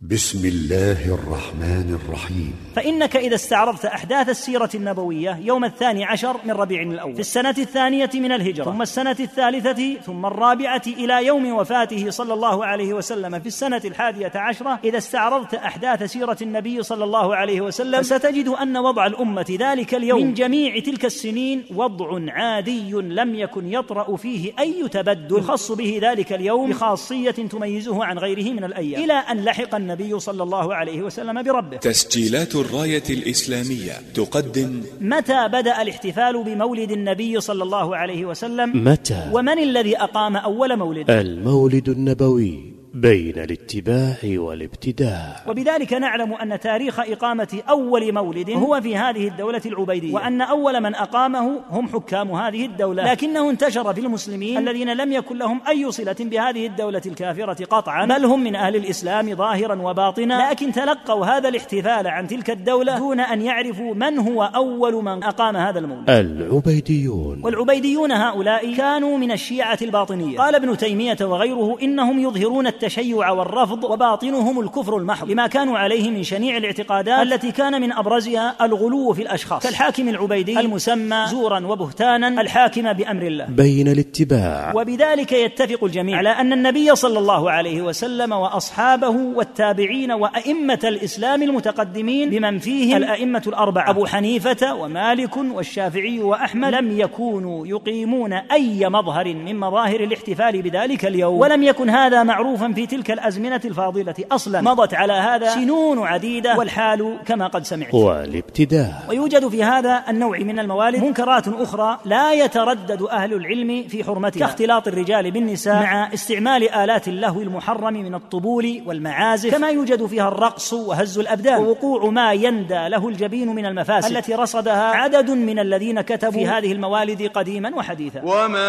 بسم الله الرحمن الرحيم. فإنك إذا استعرضت أحداث السيرة النبوية يوم الثاني عشر من ربيع الأول في السنة الثانية من الهجرة ثم السنة الثالثة ثم الرابعة إلى يوم وفاته صلى الله عليه وسلم في السنة الحادية عشرة إذا استعرضت أحداث سيرة النبي صلى الله عليه وسلم ستجد أن وضع الأمة ذلك اليوم. من جميع تلك السنين وضع عادي لم يكن يطرأ فيه أي تبدل يخص به ذلك اليوم بخاصية تميزه عن غيره من الأيام. إلى أن لحق النبي صلى الله عليه وسلم بربه. تسجيلات الراية الإسلامية تقدم متى بدأ الاحتفال بمولد النبي صلى الله عليه وسلم؟ متى؟ ومن الذي أقام أول مولد؟ المولد النبوي. بين الاتباع والابتداع. وبذلك نعلم أن تاريخ إقامة أول مولد هو في هذه الدولة العبيدية. وأن أول من أقامه هم حكام هذه الدولة. لكنه انتشر في المسلمين الذين لم يكن لهم أي صلة بهذه الدولة الكافرة قطعا. بل هم من أهل الإسلام ظاهرا وباطنا. لكن تلقوا هذا الاحتفال عن تلك الدولة دون أن يعرفوا من هو أول من أقام هذا المولد. العبيديون. والعبيديون هؤلاء كانوا من الشيعة الباطنية. قال ابن تيمية وغيره إنهم يظهرون التشيع والرفض وباطنهم الكفر المحض لما كانوا عليه من شنيع الاعتقادات التي كان من أبرزها الغلو في الأشخاص. كالحاكم العبيدي المسمى زورا وبهتانا الحاكم بأمر الله. بين الاتباع. وبذلك يتفق الجميع على أن النبي صلى الله عليه وسلم وأصحابه والتابعين وأئمة الإسلام المتقدمين بمن فيهم الأئمة الأربعة أبو حنيفة ومالك والشافعي وأحمد لم يكونوا يقيمون أي مظهر من مظاهر الاحتفال بذلك اليوم. ولم يكن هذا معروفا في تلك الأزمنة الفاضلة. أصلا مضت على هذا سنون عديدة؟ والحال كما قد سمعت. والابتداع ويوجد في هذا النوع من الموالد منكرات أخرى لا يتردد أهل العلم في حرمتها كاختلاط الرجال بالنساء مع استعمال آلات اللهو المحرم من الطبول والمعازف كما يوجد فيها الرقص وهز الأبدان ووقوع ما يندى له الجبين من المفاسد التي رصدها عدد من الذين كتبوا في هذه الموالد قديما وحديثا. وما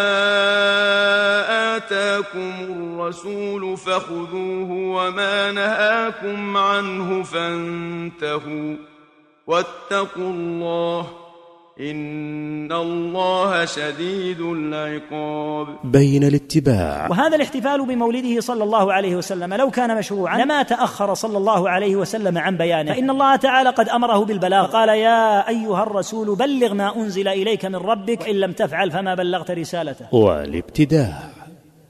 آتاكم الرسول فخذوه وما نهاكم عنه فانتهوا. واتقوا الله إن الله شديد العقاب. بين الاتباع. وهذا الاحتفال بمولده صلى الله عليه وسلم لو كان مشروعا لما تأخر صلى الله عليه وسلم عن بيانه. فإن الله تعالى قد أمره بالبلاغ. قال يا أيها الرسول بلغ ما أنزل إليك من ربك. وإن لم تفعل فما بلغت رسالته. والابتداع.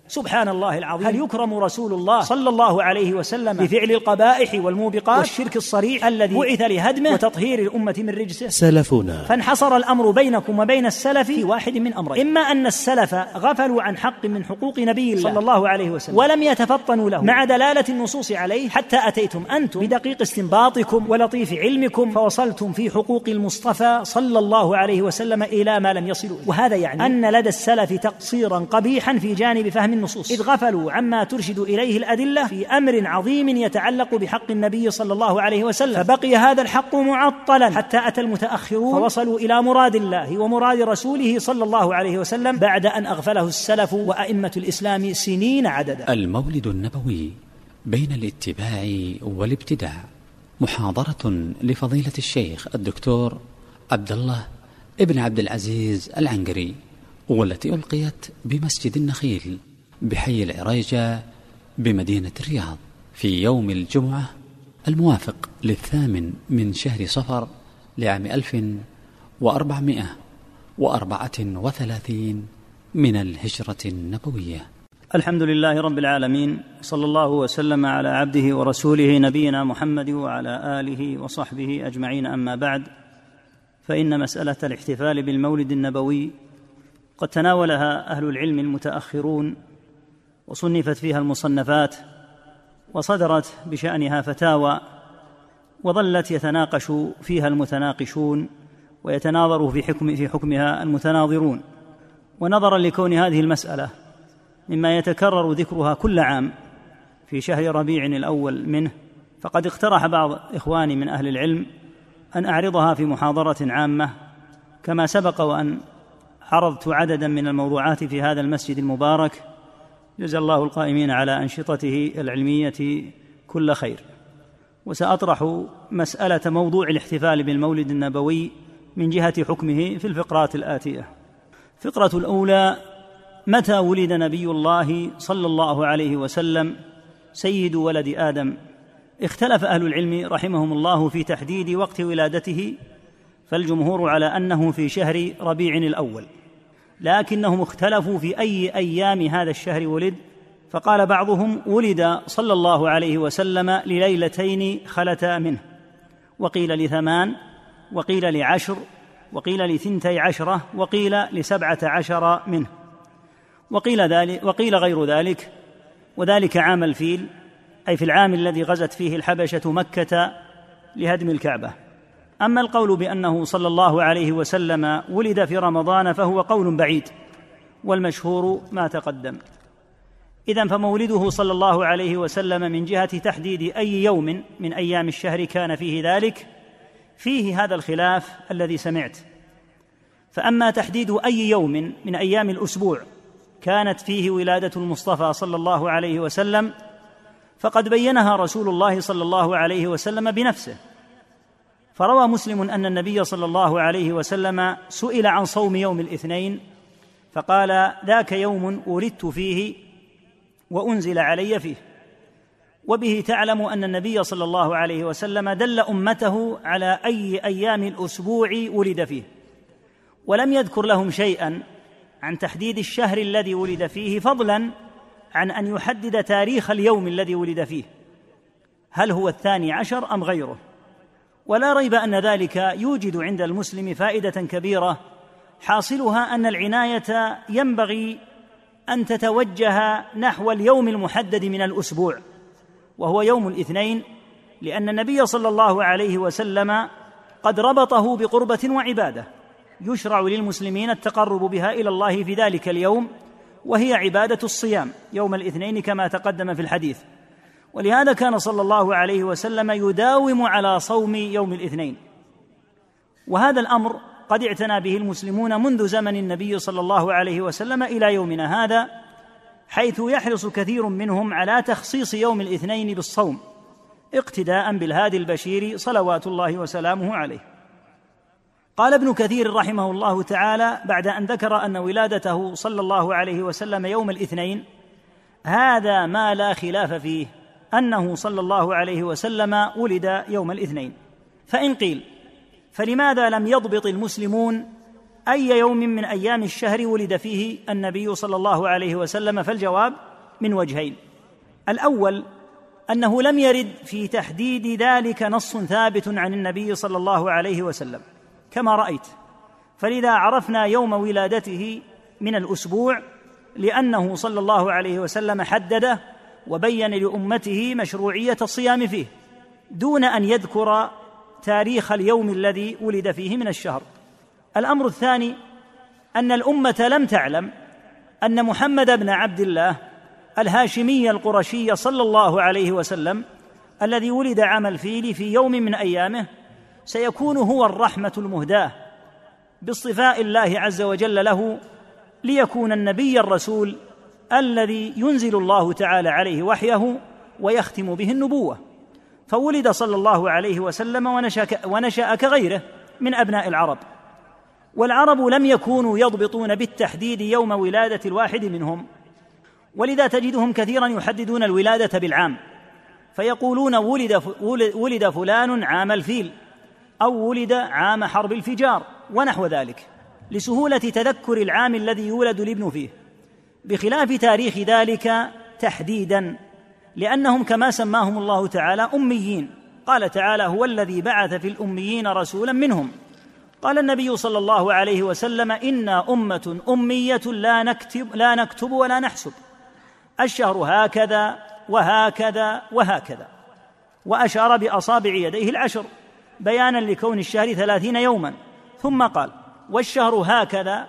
سبحان الله العظيم. هل يكرم رسول الله صلى الله عليه وسلم بفعل القبائح والموبقات والشرك الصريح الذي بعث لهدمه وتطهير الأمة من رجسه؟ سلفنا. فانحصر الأمر بينكم وبين السلف في واحد من أمرين. إما أن السلف غفلوا عن حق من حقوق نبي الله صلى الله عليه وسلم. ولم يتفطنوا له. مع دلالة النصوص عليه حتى أتيتم أنتم بدقيق استنباطكم ولطيف علمكم فوصلتم في حقوق المصطفى صلى الله عليه وسلم إلى ما لم يصلوا وهذا يعني أن لدى السلف تقصيرا قبيحا في جانب فهم النصوص. إذ غفلوا عما ترشد إليه الأدلة في أمر عظيم يتعلق بحق النبي صلى الله عليه وسلم. فبقي هذا الحق معطلا حتى أتى المتأخرون فوصلوا إلى مراد الله ومراد رسوله صلى الله عليه وسلم بعد أن أغفله السلف وأئمة الإسلام سنين عددا. المولد النبوي بين الاتباع والابتداع. محاضرة لفضيلة الشيخ الدكتور عبد الله ابن عبد العزيز العنقري والتي ألقيت بمسجد النخيل. بحي العريجة بمدينة الرياض في يوم الجمعة الموافق للثامن من شهر صفر لعام ألف وأربعمائة وأربعة وثلاثين من الهجرة النبوية. الحمد لله رب العالمين صلى الله وسلم على عبده ورسوله نبينا محمد وعلى آله وصحبه أجمعين. أما بعد فإن مسألة الاحتفال بالمولد النبوي قد تناولها أهل العلم المتأخرون وصنفت فيها المصنفات وصدرت بشأنها فتاوى وظلت يتناقش فيها المتناقشون ويتناظر في حكم في حكمها المتناظرون. ونظرا لكون هذه المسألة مما يتكرر ذكرها كل عام في شهر ربيع الأول منه فقد اقترح بعض إخواني من أهل العلم أن أعرضها في محاضرة عامة كما سبق وأن عرضت عددا من الموضوعات في هذا المسجد المبارك جزا الله القائمين على أنشطته العلمية كل خير. وسأطرح مسألة موضوع الاحتفال بالمولد النبوي من جهة حكمه في الفقرات الآتية. الفقره الأولى متى ولد نبي الله صلى الله عليه وسلم سيد ولد آدم؟ اختلف أهل العلم رحمهم الله في تحديد وقت ولادته فالجمهور على أنه في شهر ربيع الأول. لكنهم اختلفوا في أي أيام هذا الشهر ولد. فقال بعضهم ولد صلى الله عليه وسلم لليلتين خلتا منه. وقيل لثمان وقيل لعشر وقيل لثنتي عشرة وقيل لسبعة عشر منه. وقيل ذلك وقيل غير ذلك. وذلك عام الفيل أي في العام الذي غزت فيه الحبشة مكة لهدم الكعبة. أما القول بأنه صلى الله عليه وسلم ولد في رمضان فهو قول بعيد والمشهور ما تقدم. اذا فمولده صلى الله عليه وسلم من جهة تحديد أي يوم من أيام الشهر كان فيه ذلك فيه هذا الخلاف الذي سمعت. فأما تحديد أي يوم من أيام الأسبوع كانت فيه ولادة المصطفى صلى الله عليه وسلم فقد بينها رسول الله صلى الله عليه وسلم بنفسه. فروى مسلم أن النبي صلى الله عليه وسلم سئل عن صوم يوم الاثنين فقال ذاك يوم ولدت فيه وأنزل علي فيه. وبه تعلم أن النبي صلى الله عليه وسلم دل أمته على أي أيام الأسبوع ولد فيه. ولم يذكر لهم شيئا عن تحديد الشهر الذي ولد فيه فضلا عن أن يحدد تاريخ اليوم الذي ولد فيه. هل هو الثاني عشر أم غيره؟ ولا ريب أن ذلك يوجد عند المسلم فائدة كبيرة. حاصلها أن العناية ينبغي أن تتوجه نحو اليوم المحدد من الأسبوع وهو يوم الاثنين لأن النبي صلى الله عليه وسلم قد ربطه بقربة وعبادة يشرع للمسلمين التقرب بها إلى الله في ذلك اليوم وهي عبادة الصيام يوم الاثنين كما تقدم في الحديث. ولهذا كان صلى الله عليه وسلم يداوم على صوم يوم الاثنين. وهذا الأمر قد اعتنى به المسلمون منذ زمن النبي صلى الله عليه وسلم إلى يومنا هذا حيث يحرص كثير منهم على تخصيص يوم الاثنين بالصوم اقتداء بالهادي البشير صلوات الله وسلامه عليه. قال ابن كثير رحمه الله تعالى بعد أن ذكر أن ولادته صلى الله عليه وسلم يوم الاثنين هذا ما لا خلاف فيه. أنه صلى الله عليه وسلم ولد يوم الاثنين. فإن قيل فلماذا لم يضبط المسلمون أي يوم من أيام الشهر ولد فيه النبي صلى الله عليه وسلم؟ فالجواب من وجهين. الأول أنه لم يرد في تحديد ذلك نص ثابت عن النبي صلى الله عليه وسلم كما رأيت. فلذا عرفنا يوم ولادته من الأسبوع لأنه صلى الله عليه وسلم حدده وبين لأمته مشروعية الصيام فيه دون أن يذكر تاريخ اليوم الذي ولد فيه من الشهر. الأمر الثاني أن الأمة لم تعلم أن محمد بن عبد الله الهاشمي القرشي صلى الله عليه وسلم الذي ولد عام الفيل في يوم من أيامه سيكون هو الرحمة المهداة باصطفاء الله عز وجل له ليكون النبي الرسول الذي ينزل الله تعالى عليه وحيه ويختم به النبوة. فولد صلى الله عليه وسلم ونشا, ونشأ كغيره من أبناء العرب. والعرب لم يكونوا يضبطون بالتحديد يوم ولادة الواحد منهم. ولذا تجدهم كثيرا يحددون الولادة بالعام. فيقولون ولد ولد فلان عام الفيل أو ولد عام حرب الفجار ونحو ذلك لسهولة تذكر العام الذي يولد الابن فيه. بخلاف تاريخ ذلك تحديدا لأنهم كما سماهم الله تعالى أميين. قال تعالى هو الذي بعث في الأميين رسولا منهم قال النبي صلى الله عليه وسلم إنا أمة أمية لا نكتب لا نكتب ولا نحسب. الشهر هكذا وهكذا وهكذا وأشار بأصابع يديه العشر بيانا لكون الشهر ثلاثين يوما. ثم قال والشهر هكذا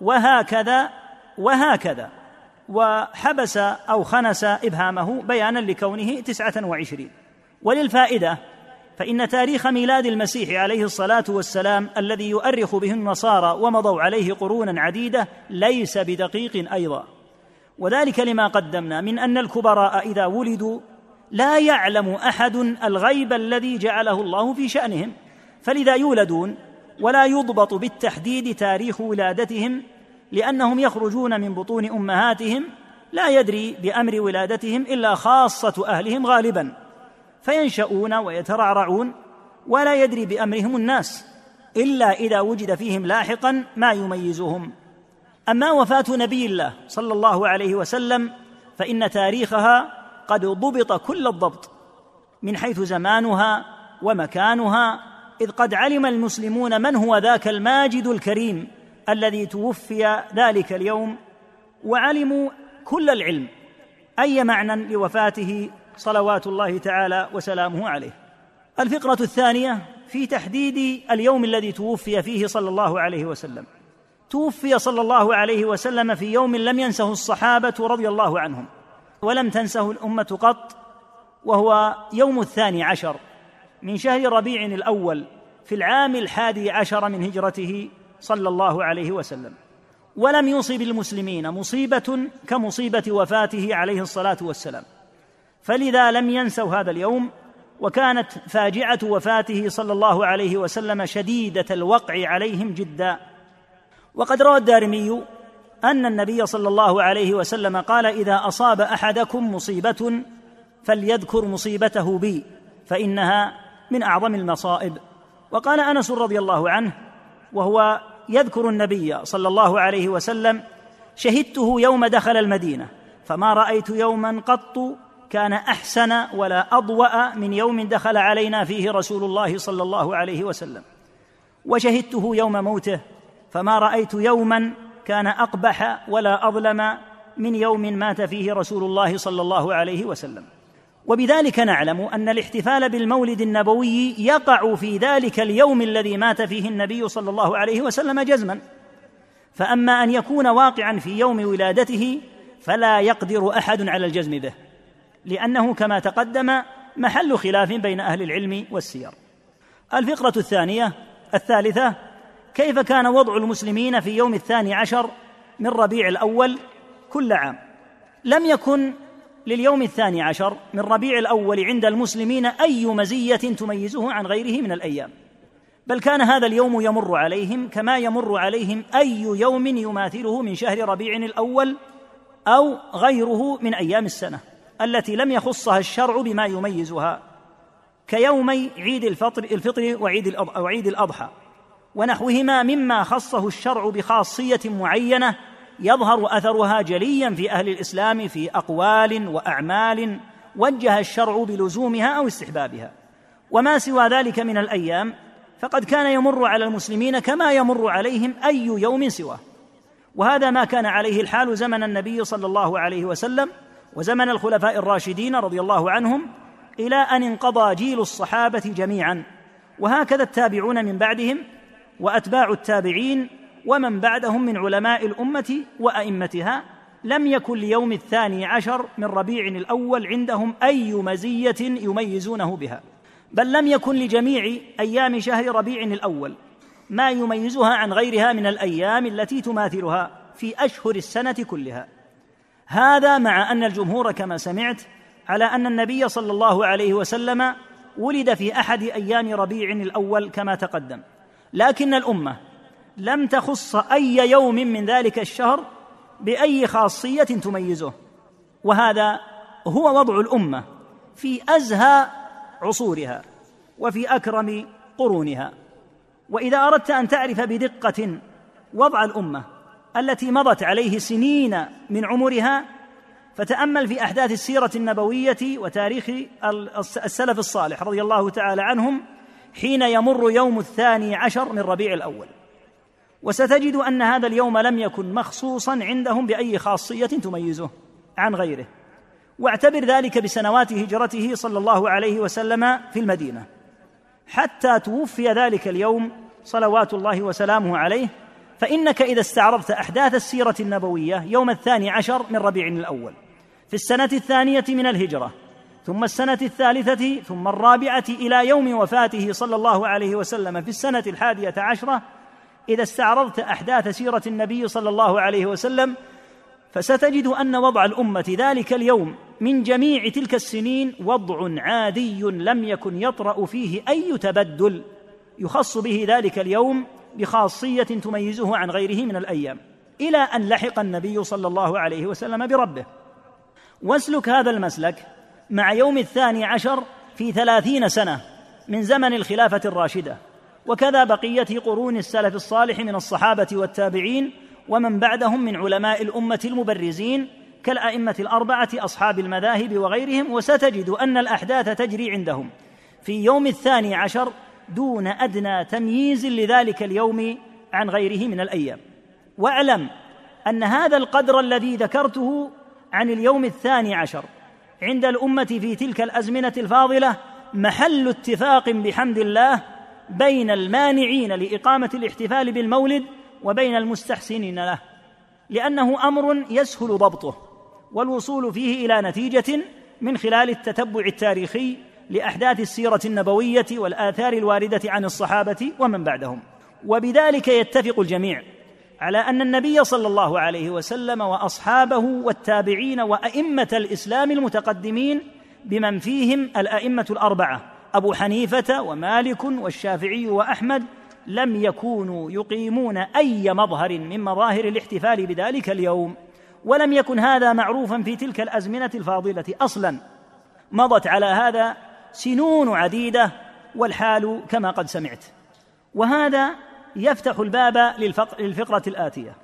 وهكذا وهكذا. وحبس أو خنس إبهامه بيانا لكونه تسعة وعشرين. وللفائدة فإن تاريخ ميلاد المسيح عليه الصلاة والسلام الذي يؤرخ به النصارى ومضوا عليه قرونا عديدة ليس بدقيق أيضا. وذلك لما قدمنا من أن الكبراء إذا ولدوا لا يعلم أحد الغيب الذي جعله الله في شأنهم. فلذا يولدون ولا يضبط بالتحديد تاريخ ولادتهم لأنهم يخرجون من بطون أمهاتهم لا يدري بأمر ولادتهم إلا خاصة أهلهم غالبا فينشؤون ويترعرعون ولا يدري بأمرهم الناس إلا إذا وجد فيهم لاحقا ما يميزهم. أما وفاة نبي الله صلى الله عليه وسلم فإن تاريخها قد ضبط كل الضبط من حيث زمانها ومكانها إذ قد علم المسلمون من هو ذاك الماجد الكريم. الذي توفي ذلك اليوم وعلموا كل العلم أي معنى لوفاته صلوات الله تعالى وسلامه عليه. الفقرة الثانية في تحديد اليوم الذي توفي فيه صلى الله عليه وسلم. توفي صلى الله عليه وسلم في يوم لم ينسه الصحابة رضي الله عنهم ولم تنسه الأمة قط وهو يوم الثاني عشر من شهر ربيع الأول في العام الحادي عشر من هجرته صلى الله عليه وسلم. ولم يصب المسلمين مصيبة كمصيبة وفاته عليه الصلاة والسلام. فلذا لم ينسوا هذا اليوم وكانت فاجعة وفاته صلى الله عليه وسلم شديدة الوقع عليهم جدا. وقد روى الدارمي أن النبي صلى الله عليه وسلم قال إذا أصاب أحدكم مصيبة فليذكر مصيبته بي فإنها من أعظم المصائب. وقال أنس رضي الله عنه وهو يذكر النبي صلى الله عليه وسلم شهدته يوم دخل المدينة فما رأيت يوما قط كان أحسن ولا أضوأ من يوم دخل علينا فيه رسول الله صلى الله عليه وسلم. وشهدته يوم موته فما رأيت يوما كان أقبح ولا أظلم من يوم مات فيه رسول الله صلى الله عليه وسلم. وبذلك نعلم أن الاحتفال بالمولد النبوي يقع في ذلك اليوم الذي مات فيه النبي صلى الله عليه وسلم جزما. فأما أن يكون واقعا في يوم ولادته فلا يقدر أحد على الجزم به لأنه كما تقدم محل خلاف بين أهل العلم والسير. الفقرة الثانية الثالثة كيف كان وضع المسلمين في يوم الثاني عشر من ربيع الأول كل عام؟ لم يكن لليوم الثاني عشر من ربيع الأول عند المسلمين أي مزية تميزه عن غيره من الأيام. بل كان هذا اليوم يمر عليهم كما يمر عليهم أي يوم يماثله من شهر ربيع الأول أو غيره من أيام السنة التي لم يخصها الشرع بما يميزها كيومي عيد الفطر الفطر وعيد وعيد الأضحى ونحوهما مما خصه الشرع بخاصية معينة يظهر أثرها جليا في أهل الإسلام في أقوال وأعمال وجه الشرع بلزومها أو استحبابها. وما سوى ذلك من الأيام فقد كان يمر على المسلمين كما يمر عليهم أي يوم سواه. وهذا ما كان عليه الحال زمن النبي صلى الله عليه وسلم وزمن الخلفاء الراشدين رضي الله عنهم إلى أن انقضى جيل الصحابة جميعا. وهكذا التابعون من بعدهم وأتباع التابعين ومن بعدهم من علماء الأمة وأئمتها لم يكن ليوم الثاني عشر من ربيع الأول عندهم أي مزية يميزونه بها. بل لم يكن لجميع أيام شهر ربيع الأول ما يميزها عن غيرها من الأيام التي تماثلها في أشهر السنة كلها. هذا مع أن الجمهور كما سمعت على أن النبي صلى الله عليه وسلم ولد في أحد أيام ربيع الأول كما تقدم. لكن الأمة لم تخص أي يوم من ذلك الشهر بأي خاصية تميزه. وهذا هو وضع الأمة في أزهى عصورها وفي أكرم قرونها. وإذا أردت أن تعرف بدقة وضع الأمة التي مضت عليه سنين من عمرها فتأمل في أحداث السيرة النبوية وتاريخ السلف الصالح رضي الله تعالى عنهم حين يمر يوم الثاني عشر من ربيع الأول. وستجد أن هذا اليوم لم يكن مخصوصا عندهم بأي خاصية تميزه عن غيره. واعتبر ذلك بسنوات هجرته صلى الله عليه وسلم في المدينة. حتى توفي ذلك اليوم صلوات الله وسلامه عليه فإنك إذا استعرضت أحداث السيرة النبوية يوم الثاني عشر من ربيع الأول في السنة الثانية من الهجرة ثم السنة الثالثة ثم الرابعة إلى يوم وفاته صلى الله عليه وسلم في السنة الحادية عشرة إذا استعرضت أحداث سيرة النبي صلى الله عليه وسلم فستجد أن وضع الأمة ذلك اليوم من جميع تلك السنين وضع عادي لم يكن يطرأ فيه أي تبدل يخص به ذلك اليوم بخاصية تميزه عن غيره من الأيام إلى أن لحق النبي صلى الله عليه وسلم بربه. واسلك هذا المسلك مع يوم الثاني عشر في ثلاثين سنة من زمن الخلافة الراشدة. وكذا بقية قرون السلف الصالح من الصحابة والتابعين ومن بعدهم من علماء الأمة المبرزين كالأئمة الأربعة أصحاب المذاهب وغيرهم وستجد أن الأحداث تجري عندهم. في يوم الثاني عشر دون أدنى تمييز لذلك اليوم عن غيره من الأيام. واعلم أن هذا القدر الذي ذكرته عن اليوم الثاني عشر عند الأمة في تلك الأزمنة الفاضلة محل اتفاق بحمد الله بين المانعين لإقامة الاحتفال بالمولد وبين المستحسنين له لأنه أمر يسهل ضبطه والوصول فيه إلى نتيجة من خلال التتبع التاريخي لأحداث السيرة النبوية والآثار الواردة عن الصحابة ومن بعدهم. وبذلك يتفق الجميع على أن النبي صلى الله عليه وسلم وأصحابه والتابعين وأئمة الإسلام المتقدمين بمن فيهم الأئمة الأربعة أبو حنيفة ومالك والشافعي وأحمد لم يكونوا يقيمون أي مظهر من مظاهر الاحتفال بذلك اليوم ولم يكن هذا معروفا في تلك الأزمنة الفاضلة أصلا. مضت على هذا سنون عديدة والحال كما قد سمعت. وهذا يفتح الباب للفقرة الآتية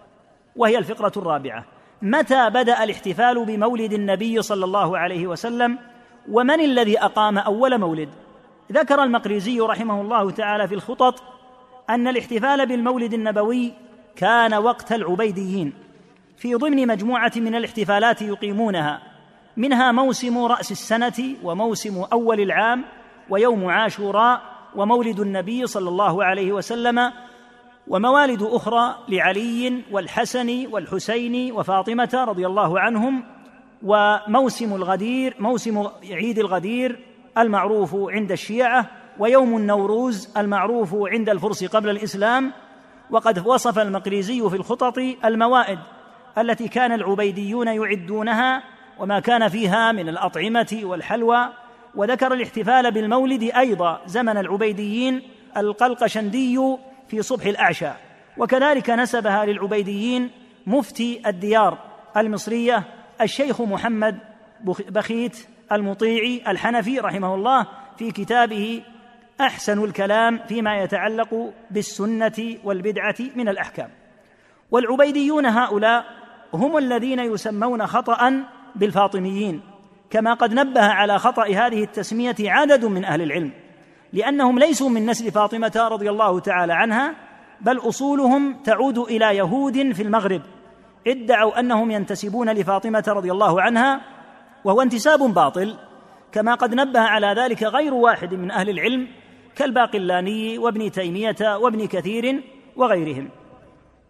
وهي الفقرة الرابعة. متى بدأ الاحتفال بمولد النبي صلى الله عليه وسلم؟ ومن الذي أقام أول مولد؟ ذكر المقريزي رحمه الله تعالى في الخطط أن الاحتفال بالمولد النبوي كان وقت العبيديين في ضمن مجموعة من الاحتفالات يقيمونها منها موسم رأس السنة وموسم أول العام ويوم عاشوراء ومولد النبي صلى الله عليه وسلم وموالد أخرى لعلي والحسن والحسين وفاطمة رضي الله عنهم وموسم الغدير موسم عيد الغدير المعروف عند الشيعة ويوم النوروز المعروف عند الفرس قبل الإسلام وقد وصف المقريزي في الخطط الموائد التي كان العبيديون يعدونها وما كان فيها من الأطعمة والحلوى وذكر الاحتفال بالمولد أيضا زمن العبيديين القلقشندي في صبح الأعشى. وكذلك نسبها للعبيديين مفتي الديار المصرية الشيخ محمد بخيت المطيعي الحنفي رحمه الله في كتابه أحسن الكلام فيما يتعلق بالسنة والبدعة من الأحكام. والعبيديون هؤلاء هم الذين يسمون خطا بالفاطميين كما قد نبه على خطأ هذه التسمية عدد من أهل العلم لأنهم ليسوا من نسل فاطمة رضي الله تعالى عنها بل أصولهم تعود إلى يهود في المغرب ادعوا أنهم ينتسبون لفاطمة رضي الله عنها وهو انتساب باطل كما قد نبه على ذلك غير واحد من أهل العلم كالباقلاني وابن تيمية وابن كثير وغيرهم.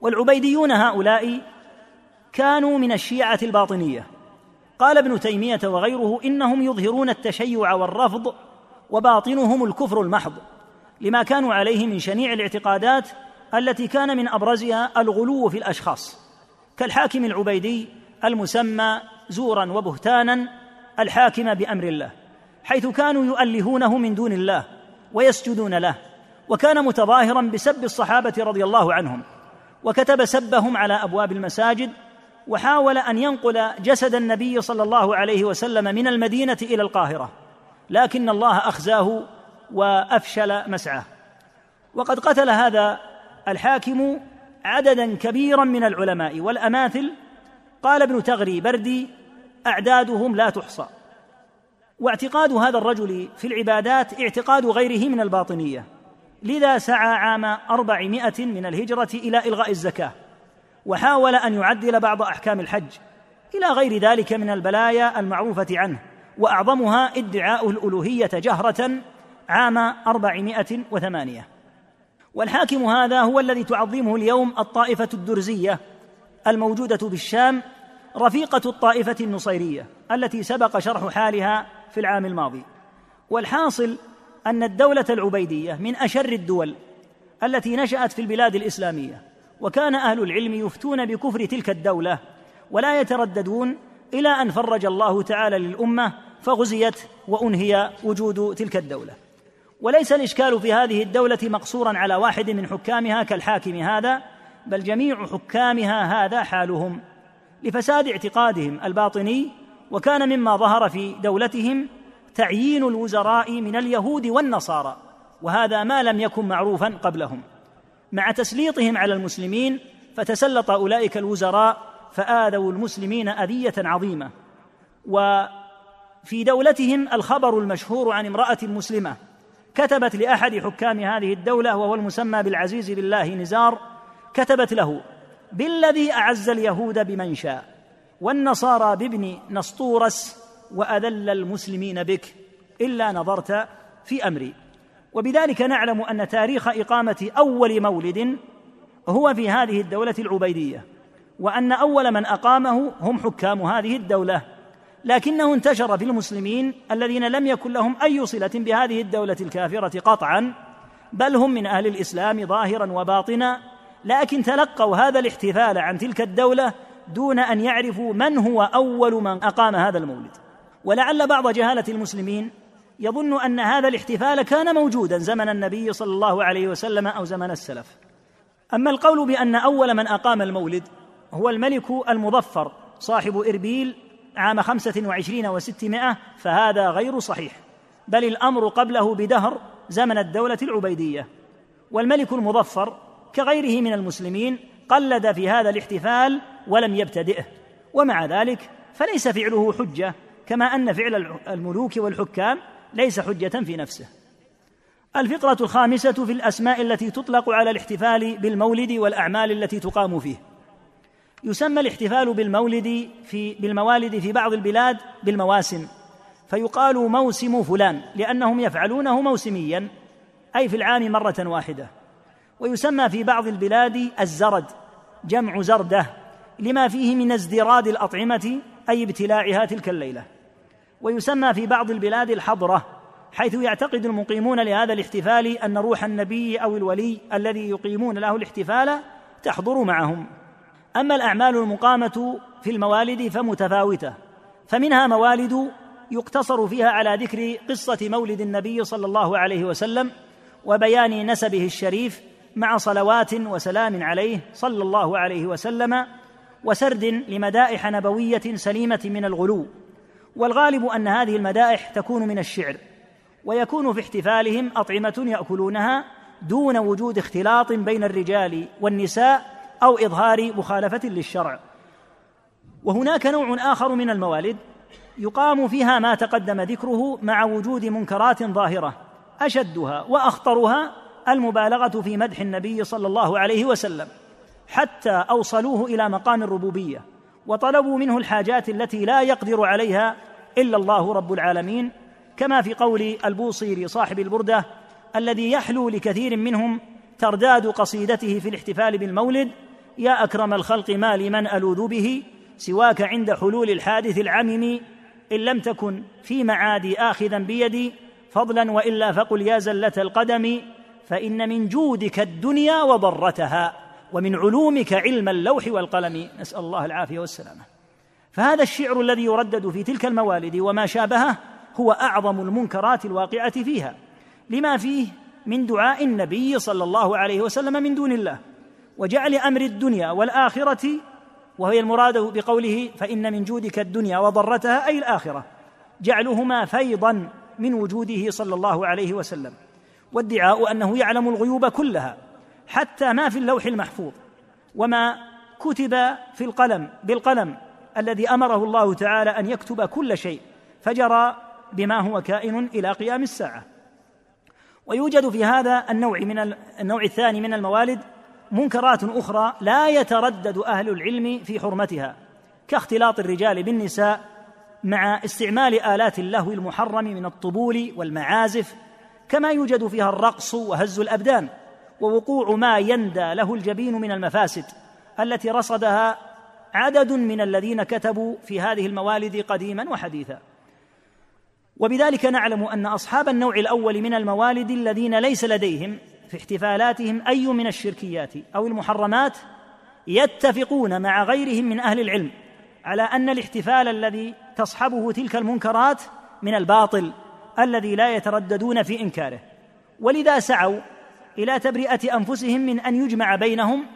والعبيديون هؤلاء كانوا من الشيعة الباطنية. قال ابن تيمية وغيره إنهم يظهرون التشيع والرفض وباطنهم الكفر المحض لما كانوا عليه من شنيع الاعتقادات التي كان من أبرزها الغلو في الأشخاص كالحاكم العبيدي المسمى زورا وبهتانا الحاكم بأمر الله حيث كانوا يؤلهونه من دون الله ويسجدون له وكان متظاهرا بسب الصحابة رضي الله عنهم وكتب سبهم على أبواب المساجد وحاول أن ينقل جسد النبي صلى الله عليه وسلم من المدينة إلى القاهرة لكن الله أخزاه وأفشل مسعاه. وقد قتل هذا الحاكم عددا كبيرا من العلماء والأماثل قال ابن تغري بردي أعدادهم لا تحصى. واعتقاد هذا الرجل في العبادات اعتقاد غيره من الباطنية. لذا سعى عام أربعمائة من الهجرة إلى إلغاء الزكاة وحاول أن يعدل بعض أحكام الحج إلى غير ذلك من البلايا المعروفة عنه وأعظمها ادعاء الألوهية جهرة عام أربعمائة وثمانية. والحاكم هذا هو الذي تعظمه اليوم الطائفة الدرزية الموجودة بالشام رفيقة الطائفة النصيرية التي سبق شرح حالها في العام الماضي. والحاصل أن الدولة العبيدية من أشر الدول التي نشأت في البلاد الإسلامية وكان أهل العلم يفتون بكفر تلك الدولة ولا يترددون إلى أن فرج الله تعالى للأمة فغزيت وأنهي وجود تلك الدولة. وليس الإشكال في هذه الدولة مقصورا على واحد من حكامها كالحاكم هذا بل جميع حكامها هذا حالهم. لفساد اعتقادهم الباطني وكان مما ظهر في دولتهم تعيين الوزراء من اليهود والنصارى وهذا ما لم يكن معروفا قبلهم. مع تسليطهم على المسلمين فتسلط أولئك الوزراء فآذوا المسلمين أذية عظيمة. وفي دولتهم الخبر المشهور عن امرأة مسلمة كتبت لأحد حكام هذه الدولة وهو المسمى بالعزيز بالله نزار كتبت له بالذي أعز اليهود بمن شاء والنصارى بابن نسطورس وأذل المسلمين بك إلا نظرت في أمري. وبذلك نعلم أن تاريخ إقامة أول مولد هو في هذه الدولة العبيدية وأن أول من أقامه هم حكام هذه الدولة. لكنه انتشر في المسلمين الذين لم يكن لهم أي صلة بهذه الدولة الكافرة قطعا بل هم من أهل الإسلام ظاهرا وباطنا. لكن تلقوا هذا الاحتفال عن تلك الدولة دون أن يعرفوا من هو أول من أقام هذا المولد. ولعل بعض جهالة المسلمين يظن أن هذا الاحتفال كان موجودا زمن النبي صلى الله عليه وسلم أو زمن السلف. أما القول بأن أول من أقام المولد هو الملك المظفر صاحب إربيل عام خمسة وعشرين وستمائة فهذا غير صحيح. بل الأمر قبله بدهر زمن الدولة العبيدية. والملك المظفر كغيره من المسلمين قلد في هذا الاحتفال ولم يبتدئه. ومع ذلك فليس فعله حجة كما أن فعل الملوك والحكام ليس حجة في نفسه. الفقرة الخامسة في الأسماء التي تطلق على الاحتفال بالمولد والأعمال التي تقام فيه. يسمى الاحتفال بالمولد في بالموالد في بعض البلاد بالمواسم. فيقال موسم فلان لأنهم يفعلونه موسميا أي في العام مرة واحدة. ويسمى في بعض البلاد الزرد جمع زردة لما فيه من ازدراد الأطعمة أي ابتلاعها تلك الليلة. ويسمى في بعض البلاد الحضرة حيث يعتقد المقيمون لهذا الاحتفال أن روح النبي أو الولي الذي يقيمون له الاحتفال تحضر معهم. أما الأعمال المقامة في الموالد فمتفاوتة فمنها موالد يقتصر فيها على ذكر قصة مولد النبي صلى الله عليه وسلم وبيان نسبه الشريف مع صلوات وسلام عليه صلى الله عليه وسلم وسرد لمدائح نبوية سليمة من الغلو. والغالب أن هذه المدائح تكون من الشعر ويكون في احتفالهم أطعمة يأكلونها دون وجود اختلاط بين الرجال والنساء أو إظهار مخالفة للشرع. وهناك نوع آخر من الموالد يقام فيها ما تقدم ذكره مع وجود منكرات ظاهرة أشدها وأخطرها المبالغة في مدح النبي صلى الله عليه وسلم حتى أوصلوه إلى مقام الربوبية وطلبوا منه الحاجات التي لا يقدر عليها إلا الله رب العالمين كما في قول البوصيري صاحب البردة الذي يحلو لكثير منهم ترداد قصيدته في الاحتفال بالمولد يا أكرم الخلق ما لمن ألوذ به سواك عند حلول الحادث العمم إن لم تكن في معادي اخذا بيدي فضلا وإلا فقل يا زلة القدم فإن من جودك الدنيا وضرتها ومن علومك علم اللوح والقلم. نسأل الله العافية والسلامة. فهذا الشعر الذي يردد في تلك الموالد وما شابهه هو أعظم المنكرات الواقعة فيها. لما فيه من دعاء النبي صلى الله عليه وسلم من دون الله وجعل أمر الدنيا والآخرة وهي المراد بقوله فإن من جودك الدنيا وضرتها أي الآخرة جعلهما فيضا من وجوده صلى الله عليه وسلم. وادعاء أنه يعلم الغيوب كلها حتى ما في اللوح المحفوظ وما كتب في القلم بالقلم الذي أمره الله تعالى أن يكتب كل شيء فجرى بما هو كائن إلى قيام الساعة. ويوجد في هذا النوع من النوع الثاني من الموالد منكرات أخرى لا يتردد أهل العلم في حرمتها كاختلاط الرجال بالنساء مع استعمال آلات اللهو المحرم من الطبول والمعازف كما يوجد فيها الرقص وهز الأبدان ووقوع ما يندى له الجبين من المفاسد التي رصدها عدد من الذين كتبوا في هذه الموالد قديما وحديثا. وبذلك نعلم أن أصحاب النوع الأول من الموالد الذين ليس لديهم في احتفالاتهم أي من الشركيات أو المحرمات يتفقون مع غيرهم من أهل العلم على أن الاحتفال الذي تصحبه تلك المنكرات من الباطل الذي لا يترددون في إنكاره. ولذا سعوا إلى تبرئة أنفسهم من أن يجمع بينهم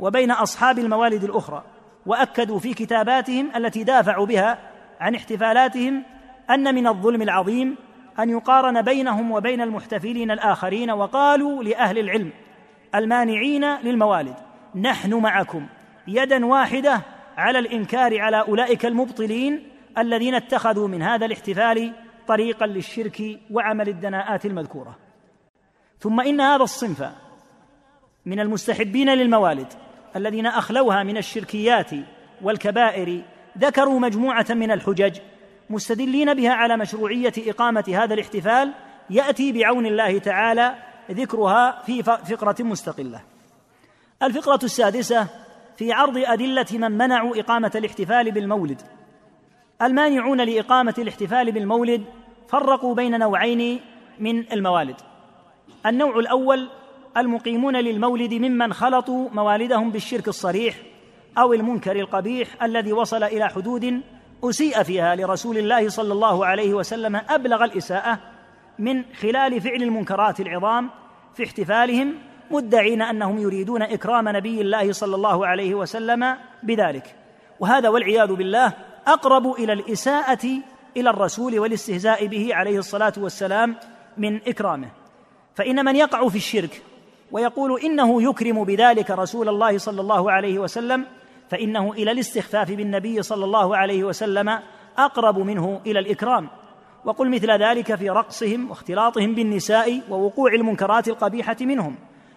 وبين أصحاب الموالد الأخرى وأكدوا في كتاباتهم التي دافعوا بها عن احتفالاتهم أن من الظلم العظيم أن يقارن بينهم وبين المحتفلين الآخرين وقالوا لأهل العلم المانعين للموالد نحن معكم يدا واحدة على الإنكار على أولئك المبطلين الذين اتخذوا من هذا الاحتفال طريقا للشرك وعمل الدناءات المذكورة. ثم إن هذا الصنف من المستحبين للموالد الذين أخلوها من الشركيات والكبائر ذكروا مجموعة من الحجج مستدلين بها على مشروعية إقامة هذا الاحتفال يأتي بعون الله تعالى ذكرها في فقرة مستقلة. الفقرة السادسة في عرض أدلة من منعوا إقامة الاحتفال بالمولد. المانعون لإقامة الاحتفال بالمولد فرقوا بين نوعين من الموالد. النوع الأول المقيمون للمولد ممن خلطوا موالدهم بالشرك الصريح أو المنكر القبيح الذي وصل إلى حدود أسيء فيها لرسول الله صلى الله عليه وسلم أبلغ الإساءة من خلال فعل المنكرات العظام في احتفالهم مدعين أنهم يريدون إكرام نبي الله صلى الله عليه وسلم بذلك. وهذا والعياذ بالله أقرب إلى الإساءة إلى الرسول والاستهزاء به عليه الصلاة والسلام من إكرامه. فإن من يقع في الشرك ويقول إنه يكرم بذلك رسول الله صلى الله عليه وسلم فإنه إلى الاستخفاف بالنبي صلى الله عليه وسلم أقرب منه إلى الإكرام. وقل مثل ذلك في رقصهم واختلاطهم بالنساء ووقوع المنكرات القبيحة منهم.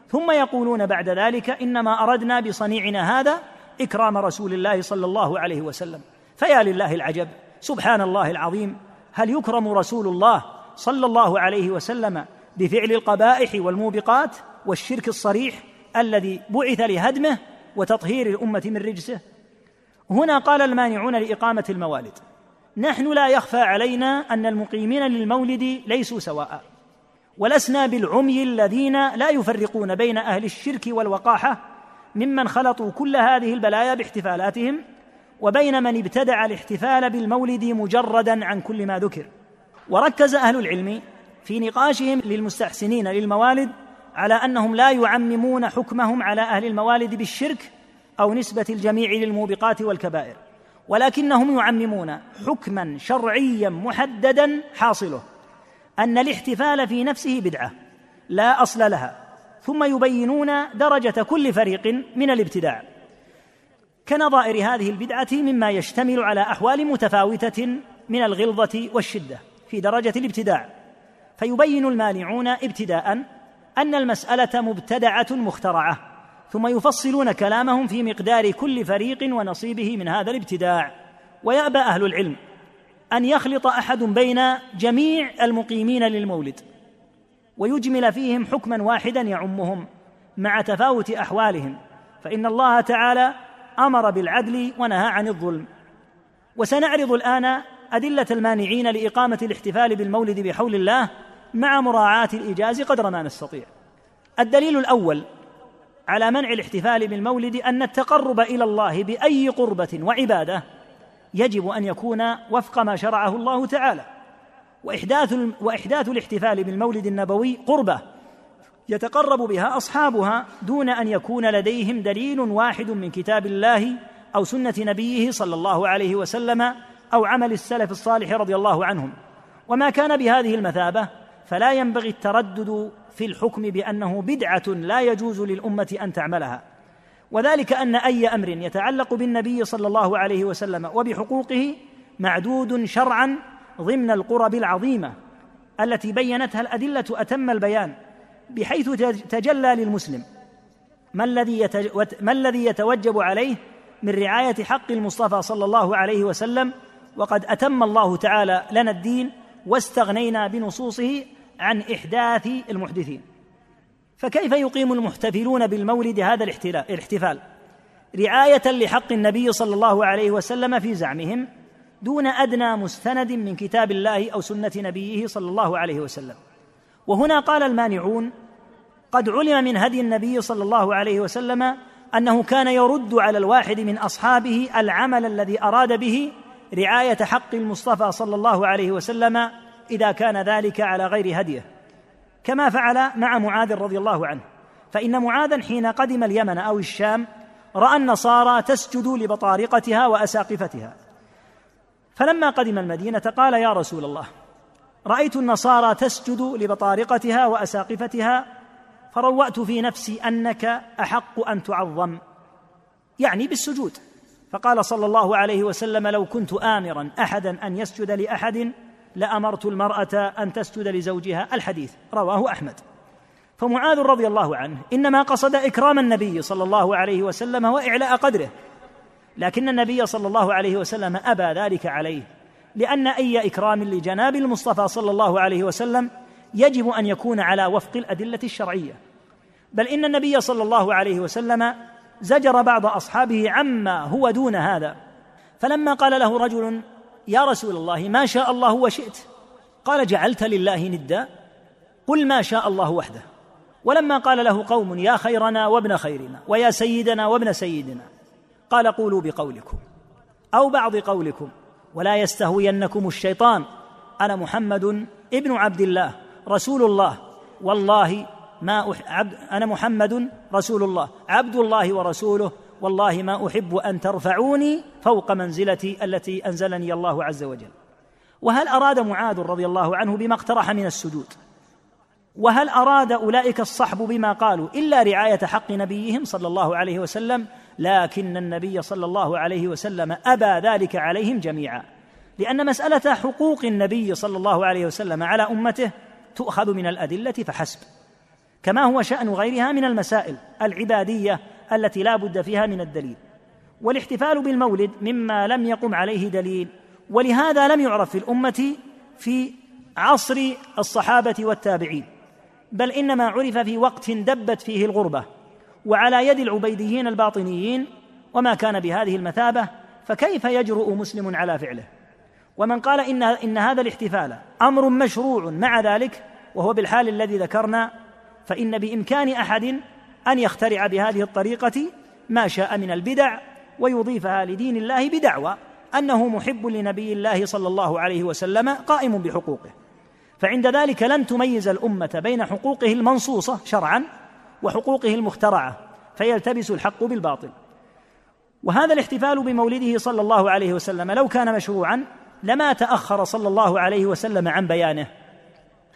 ثم يقولون بعد ذلك إنما أردنا بصنيعنا هذا إكرام رسول الله صلى الله عليه وسلم. فيا لله العجب. سبحان الله العظيم. هل يكرم رسول الله صلى الله عليه وسلم بفعل القبائح والموبقات والشرك الصريح الذي بعث لهدمه وتطهير الأمة من رجسه؟ هنا قال المانعون لإقامة الموالد. نحن لا يخفى علينا أن المقيمين للمولد ليسوا سواء. ولسنا بالعمي الذين لا يفرقون بين أهل الشرك والوقاحة ممن خلطوا كل هذه البلايا باحتفالاتهم وبين من ابتدع الاحتفال بالمولد مجردا عن كل ما ذكر. وركز أهل العلم في نقاشهم للمستحسنين للموالد على أنهم لا يعممون حكمهم على أهل الموالد بالشرك أو نسبة الجميع للموبقات والكبائر ولكنهم يعممون حكما شرعيا محددا حاصله. أن الاحتفال في نفسه بدعة لا أصل لها ثم يبينون درجة كل فريق من الابتداع. كنظائر هذه البدعة مما يشتمل على أحوال متفاوتة من الغلظة والشدة في درجة الابتداع. فيبين المانعون ابتداء أن المسألة مبتدعة مخترعة ثم يفصلون كلامهم في مقدار كل فريق ونصيبه من هذا الابتداع. ويأبى أهل العلم أن يخلط أحد بين جميع المقيمين للمولد ويجمل فيهم حكما واحدا يعمهم مع تفاوت أحوالهم. فإن الله تعالى أمر بالعدل ونهى عن الظلم. وسنعرض الآن أدلة المانعين لإقامة الاحتفال بالمولد بحول الله مع مراعاة الإيجاز قدر ما نستطيع. الدليل الأول على منع الاحتفال بالمولد أن التقرب إلى الله بأي قربة وعبادة يجب أن يكون وفق ما شرعه الله تعالى. وإحداث وإحداث الاحتفال بالمولد النبوي قربة يتقرب بها أصحابها دون أن يكون لديهم دليل واحد من كتاب الله أو سنة نبيه صلى الله عليه وسلم أو عمل السلف الصالح رضي الله عنهم. وما كان بهذه المثابة فلا ينبغي التردد في الحكم بأنه بدعة لا يجوز للأمة أن تعملها. وذلك أن أي أمر يتعلق بالنبي صلى الله عليه وسلم وبحقوقه معدود شرعا ضمن القرب العظيمة التي بينتها الأدلة أتم البيان. بحيث تجلى للمسلم. ما الذي ما الذي يتوجب عليه من رعاية حق المصطفى صلى الله عليه وسلم؟ وقد أتم الله تعالى لنا الدين واستغنينا بنصوصه عن إحداث المحدثين. فكيف يقيم المحتفلون بالمولد هذا الاحتفال؟ رعاية لحق النبي صلى الله عليه وسلم في زعمهم دون أدنى مستند من كتاب الله أو سنة نبيه صلى الله عليه وسلم. وهنا قال المانعون قد علم من هدي النبي صلى الله عليه وسلم أنه كان يرد على الواحد من أصحابه العمل الذي أراد به رعاية حق المصطفى صلى الله عليه وسلم إذا كان ذلك على غير هديه. كما فعل مع معاذ رضي الله عنه. فإن معاذا حين قدم اليمن أو الشام رأى النصارى تسجد لبطارقتها وأساقفتها. فلما قدم المدينة قال يا رسول الله رأيت النصارى تسجد لبطارقتها وأساقفتها فروأت في نفسي أنك أحق أن تعظم يعني بالسجود. فقال صلى الله عليه وسلم لو كنت امرا احدا أن يسجد لأحد لأمرت المرأة أن تسجد لزوجها. الحديث رواه أحمد. فمعاذ رضي الله عنه إنما قصد إكرام النبي صلى الله عليه وسلم وإعلاء قدره لكن النبي صلى الله عليه وسلم أبى ذلك عليه. لأن أي إكرام لجناب المصطفى صلى الله عليه وسلم يجب أن يكون على وفق الأدلة الشرعية. بل إن النبي صلى الله عليه وسلم زجر بعض أصحابه عما هو دون هذا. فلما قال له رجل يا رسول الله ما شاء الله وشئت؟ قال جعلت لله ندا. قل ما شاء الله وحده. ولما قال له قوم يا خيرنا وابن خيرنا ويا سيدنا وابن سيدنا. قال قولوا بقولكم أو بعض قولكم. ولا يستهوينكم الشيطان. أنا محمد ابن عبد الله رسول الله. والله ما أح... عبد أنا محمد رسول الله. عبد الله ورسوله والله ما أحب أن ترفعوني فوق منزلتي التي أنزلني الله عز وجل. وهل أراد معاذ رضي الله عنه بما اقترح من السجود؟ وهل أراد أولئك الصحب بما قالوا إلا رعاية حق نبيهم صلى الله عليه وسلم لكن النبي صلى الله عليه وسلم أبى ذلك عليهم جميعا لأن مسألة حقوق النبي صلى الله عليه وسلم على أمته تؤخذ من الأدلة فحسب كما هو شأن غيرها من المسائل العبادية التي لا بد فيها من الدليل والاحتفال بالمولد مما لم يقم عليه دليل ولهذا لم يعرف في الأمة في عصر الصحابة والتابعين بل إنما عرف في وقت دبت فيه الغربة وعلى يد العبيديين الباطنيين وما كان بهذه المثابة فكيف يجرؤ مسلم على فعله؟ ومن قال إن إن هذا الاحتفال أمر مشروع مع ذلك وهو بالحال الذي ذكرنا فإن بإمكان أحد أن يخترع بهذه الطريقة ما شاء من البدع ويضيفها لدين الله بدعوى أنه محب لنبي الله صلى الله عليه وسلم قائم بحقوقه. فعند ذلك لن تميز الأمة بين حقوقه المنصوصة شرعا وحقوقه المخترعة فيلتبس الحق بالباطل. وهذا الاحتفال بمولده صلى الله عليه وسلم لو كان مشروعا لما تأخر صلى الله عليه وسلم عن بيانه.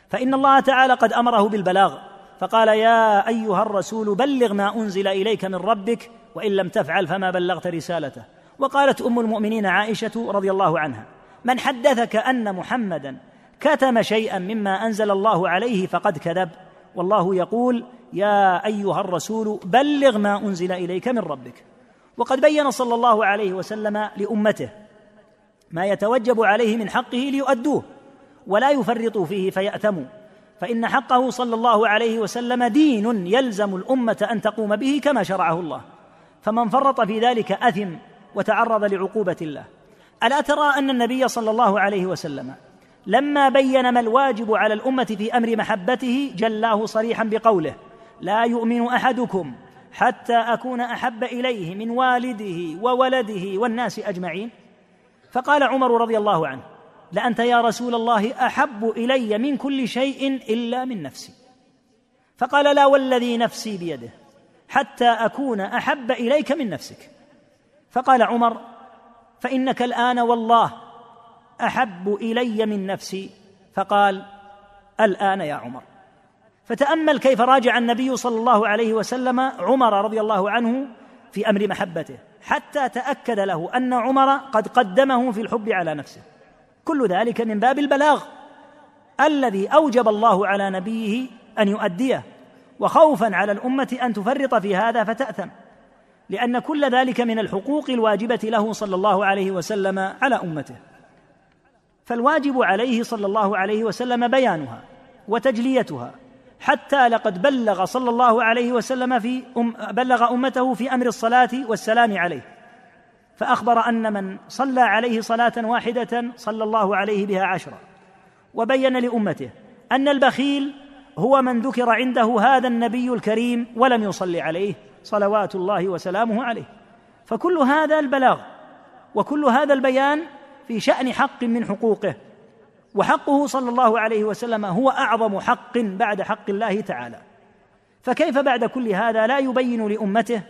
فإن الله تعالى قد أمره بالبلاغ فقال يا أيها الرسول بلغ ما أنزل إليك من ربك وإن لم تفعل فما بلغت رسالته. وقالت أم المؤمنين عائشة رضي الله عنها من حدثك أن محمدا كتم شيئا مما أنزل الله عليه فقد كذب والله يقول يا أيها الرسول بلغ ما أنزل إليك من ربك. وقد بين صلى الله عليه وسلم لأمته ما يتوجب عليه من حقه ليؤدوه ولا يفرطوا فيه فيأتموا فإن حقه صلى الله عليه وسلم دين يلزم الأمة أن تقوم به كما شرعه الله. فمن فرط في ذلك أثم وتعرض لعقوبة الله. ألا ترى أن النبي صلى الله عليه وسلم لما بين ما الواجب على الأمة في أمر محبته جلاه صريحا بقوله لا يؤمن أحدكم حتى أكون أحب إليه من والده وولده والناس أجمعين. فقال عمر رضي الله عنه لأنت يا رسول الله أحب إلي من كل شيء إلا من نفسي. فقال لا والذي نفسي بيده حتى أكون أحب إليك من نفسك. فقال عمر فإنك الآن والله أحب إلي من نفسي. فقال الآن يا عمر. فتأمل كيف راجع النبي صلى الله عليه وسلم عمر رضي الله عنه في أمر محبته حتى تأكد له أن عمر قد قدمه في الحب على نفسه. كل ذلك من باب البلاغ الذي أوجب الله على نبيه أن يؤديه وخوفا على الأمة أن تفرط في هذا فتأثم لأن كل ذلك من الحقوق الواجبة له صلى الله عليه وسلم على أمته. فالواجب عليه صلى الله عليه وسلم بيانها وتجليتها حتى لقد بلغ صلى الله عليه وسلم في أم بلغ أمته في أمر الصلاة والسلام عليه. فأخبر أن من صلى عليه صلاة واحدة صلى الله عليه بها عشرا وبين لأمته أن البخيل هو من ذكر عنده هذا النبي الكريم ولم يصلي عليه صلوات الله وسلامه عليه. فكل هذا البلاغ وكل هذا البيان في شأن حق من حقوقه. وحقه صلى الله عليه وسلم هو أعظم حق بعد حق الله تعالى. فكيف بعد كل هذا لا يبين لأمته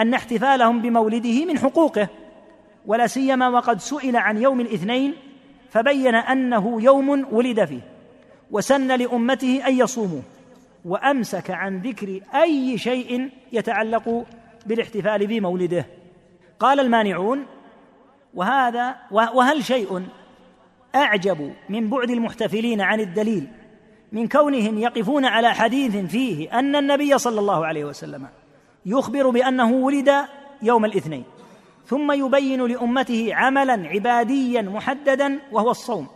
أن احتفالهم بمولده من حقوقه ولا سيما وقد سئل عن يوم الاثنين فبين أنه يوم ولد فيه وسن لأمته أن يصوموا وأمسك عن ذكر أي شيء يتعلق بالاحتفال بمولده. قال المانعون وهذا وهل شيء أعجب من بعد المحتفلين عن الدليل من كونهم يقفون على حديث فيه أن النبي صلى الله عليه وسلم يخبر بأنه ولد يوم الاثنين ثم يبين لأمته عملا عباديا محددا وهو الصوم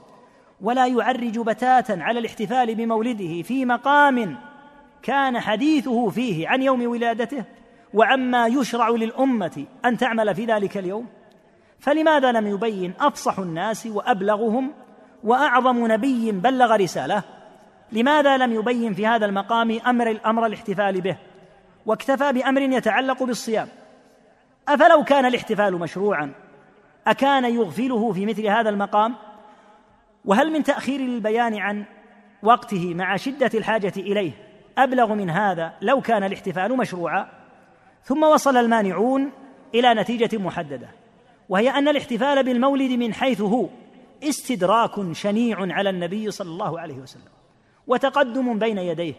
ولا يعرج بتاتا على الاحتفال بمولده في مقام كان حديثه فيه عن يوم ولادته وعما يشرع للأمة أن تعمل في ذلك اليوم. فلماذا لم يبين أفصح الناس وأبلغهم وأعظم نبي بلغ رسالة؟ لماذا لم يبين في هذا المقام أمر أمر الاحتفال به؟ واكتفى بأمر يتعلق بالصيام. أفلو كان الاحتفال مشروعا؟ أكان يغفله في مثل هذا المقام؟ وهل من تأخير البيان عن وقته مع شدة الحاجة إليه أبلغ من هذا لو كان الاحتفال مشروعا؟ ثم وصل المانعون إلى نتيجة محددة. وهي أن الاحتفال بالمولد من حيث هو استدراك شنيع على النبي صلى الله عليه وسلم وتقدم بين يديه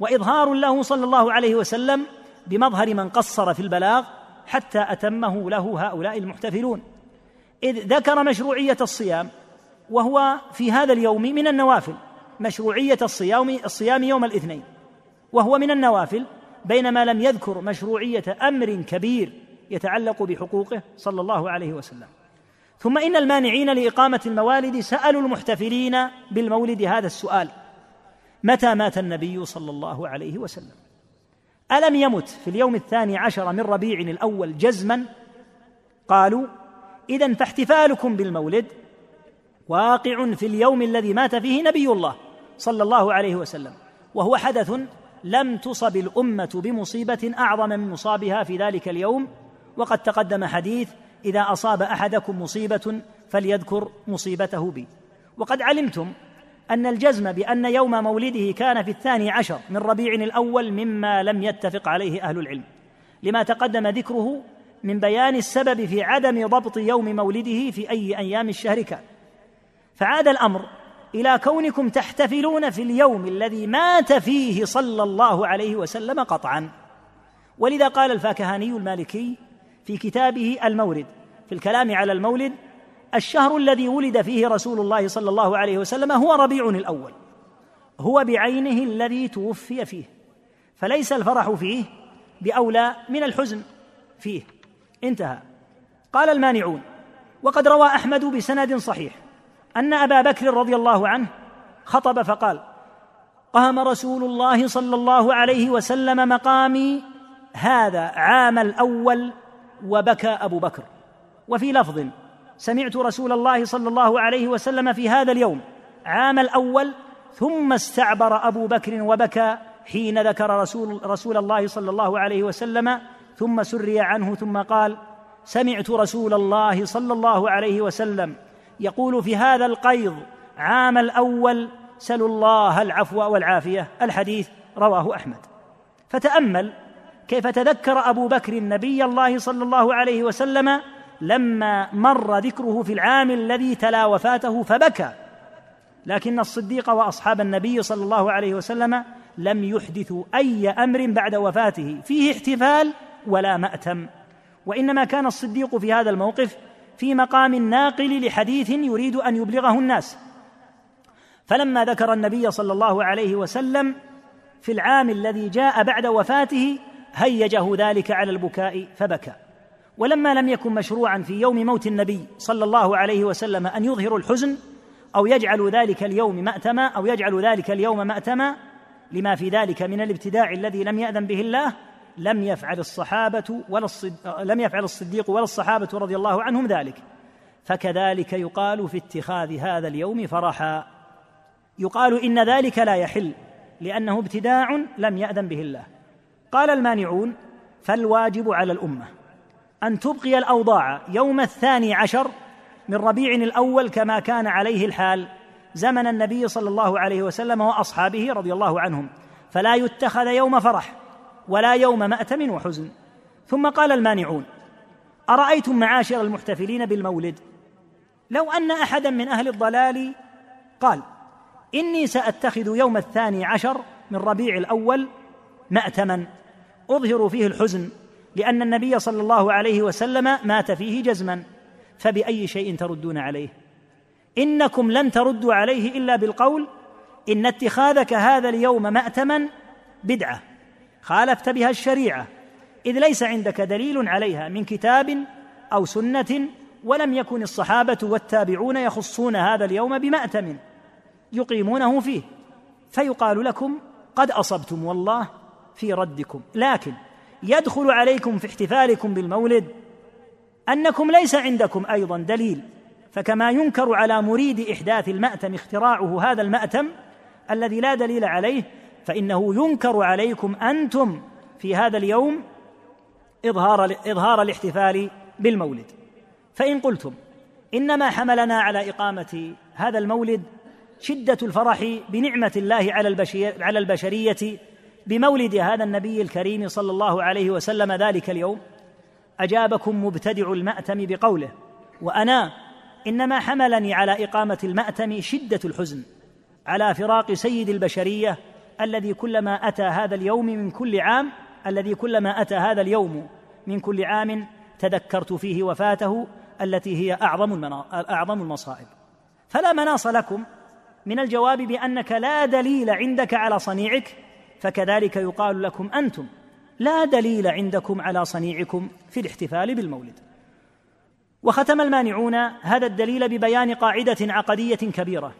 وإظهار له صلى الله عليه وسلم بمظهر من قصر في البلاغ حتى أتمه له هؤلاء المحتفلون. إذ ذكر مشروعية الصيام وهو في هذا اليوم من النوافل مشروعية الصيام الصيام يوم الاثنين وهو من النوافل بينما لم يذكر مشروعية أمر كبير يتعلق بحقوقه صلى الله عليه وسلم. ثم إن المانعين لإقامة الموالد سألوا المحتفلين بالمولد هذا السؤال. متى مات النبي صلى الله عليه وسلم؟ ألم يمت في اليوم الثاني عشر من ربيع الأول جزما؟ قالوا إذا فاحتفالكم بالمولد واقع في اليوم الذي مات فيه نبي الله صلى الله عليه وسلم وهو حدث لم تصب الأمة بمصيبة أعظم من مصابها في ذلك اليوم وقد تقدم حديث إذا أصاب أحدكم مصيبة فليذكر مصيبته بي. وقد علمتم أن الجزم بأن يوم مولده كان في الثاني عشر من ربيع الأول مما لم يتفق عليه أهل العلم. لما تقدم ذكره من بيان السبب في عدم ضبط يوم مولده في أي أيام الشهر كان. فعاد الأمر إلى كونكم تحتفلون في اليوم الذي مات فيه صلى الله عليه وسلم قطعا. ولذا قال الفاكهاني المالكي في كتابه المورد في الكلام على المولد الشهر الذي ولد فيه رسول الله صلى الله عليه وسلم هو ربيع الأول. هو بعينه الذي توفي فيه. فليس الفرح فيه بأولى من الحزن فيه. انتهى. قال المانعون وقد روى أحمد بسند صحيح أن أبا بكر رضي الله عنه خطب فقال قام رسول الله صلى الله عليه وسلم مقامي هذا عام الأول وبكى أبو بكر. وفي لفظ سمعت رسول الله صلى الله عليه وسلم في هذا اليوم عام الأول ثم استعبر أبو بكر وبكى حين ذكر رسول رسول الله صلى الله عليه وسلم ثم سري عنه ثم قال سمعت رسول الله صلى الله عليه وسلم يقول في هذا القيض عام الأول سلوا الله العفو والعافية. الحديث رواه أحمد. فتأمل كيف تذكر أبو بكر نبي الله صلى الله عليه وسلم لما مر ذكره في العام الذي تلا وفاته فبكى؟ لكن الصديق وأصحاب النبي صلى الله عليه وسلم لم يحدثوا أي أمر بعد وفاته. فيه احتفال ولا مأتم. وإنما كان الصديق في هذا الموقف في مقام الناقل لحديث يريد أن يبلغه الناس. فلما ذكر النبي صلى الله عليه وسلم في العام الذي جاء بعد وفاته هيجه ذلك على البكاء فبكى. ولما لم يكن مشروعا في يوم موت النبي صلى الله عليه وسلم أن يظهروا الحزن أو يجعلوا ذلك اليوم مأتما أو يجعلوا ذلك اليوم مأتما لما في ذلك من الابتداع الذي لم يأذن به الله لم يفعل الصحابة ولا الصد... لم يفعل الصديق ولا الصحابة رضي الله عنهم ذلك. فكذلك يقال في اتخاذ هذا اليوم فرحا. يقال إن ذلك لا يحل لأنه ابتداع لم يأذن به الله. قال المانعون فالواجب على الأمة أن تبقي الأوضاع يوم الثاني عشر من ربيع الأول كما كان عليه الحال زمن النبي صلى الله عليه وسلم وأصحابه رضي الله عنهم. فلا يتخذ يوم فرح ولا يوم مأتم وحزن. ثم قال المانعون أرأيتم معاشر المحتفلين بالمولد؟ لو أن أحدا من أهل الضلال قال إني سأتخذ يوم الثاني عشر من ربيع الأول ماتما اظهر فيه الحزن لأن النبي صلى الله عليه وسلم مات فيه جزما فبأي شيء تردون عليه؟ إنكم لن تردوا عليه إلا بالقول إن اتخاذك هذا اليوم ماتما بدعة خالفت بها الشريعة إذ ليس عندك دليل عليها من كتاب أو سنة ولم يكن الصحابة والتابعون يخصون هذا اليوم بمأتم يقيمونه فيه فيقال لكم قد أصبتم والله في ردكم لكن يدخل عليكم في احتفالكم بالمولد أنكم ليس عندكم أيضا دليل. فكما ينكر على مريد إحداث المأتم اختراعه هذا المأتم الذي لا دليل عليه فإنه ينكر عليكم أنتم في هذا اليوم إظهار إظهار الاحتفال بالمولد. فإن قلتم إنما حملنا على إقامة هذا المولد شدة الفرح بنعمة الله على البشر على البشرية بمولد هذا النبي الكريم صلى الله عليه وسلم ذلك اليوم أجابكم مبتدع المأتم بقوله وأنا إنما حملني على إقامة المأتم شدة الحزن على فراق سيد البشرية الذي كلما أتى هذا اليوم من كل عام الذي كلما أتى هذا اليوم من كل عام تذكرت فيه وفاته التي هي أعظم أعظم المصائب. فلا مناص لكم من الجواب بأنك لا دليل عندك على صنيعك فكذلك يقال لكم أنتم لا دليل عندكم على صنيعكم في الاحتفال بالمولد. وختم المانعون هذا الدليل ببيان قاعدة عقدية كبيرة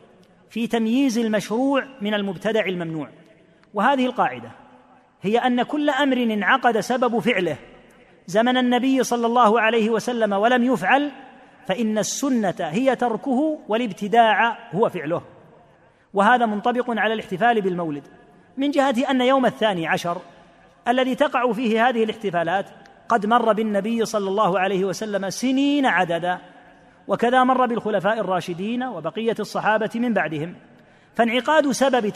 في تمييز المشروع من المبتدع الممنوع. وهذه القاعدة هي أن كل أمر انعقد سبب فعله. زمن النبي صلى الله عليه وسلم ولم يفعل فإن السنة هي تركه والابتداع هو فعله. وهذا منطبق على الاحتفال بالمولد. من جهه أن يوم الثاني عشر الذي تقع فيه هذه الاحتفالات قد مر بالنبي صلى الله عليه وسلم سنين عددا وكذا مر بالخلفاء الراشدين وبقية الصحابة من بعدهم. فانعقاد سبب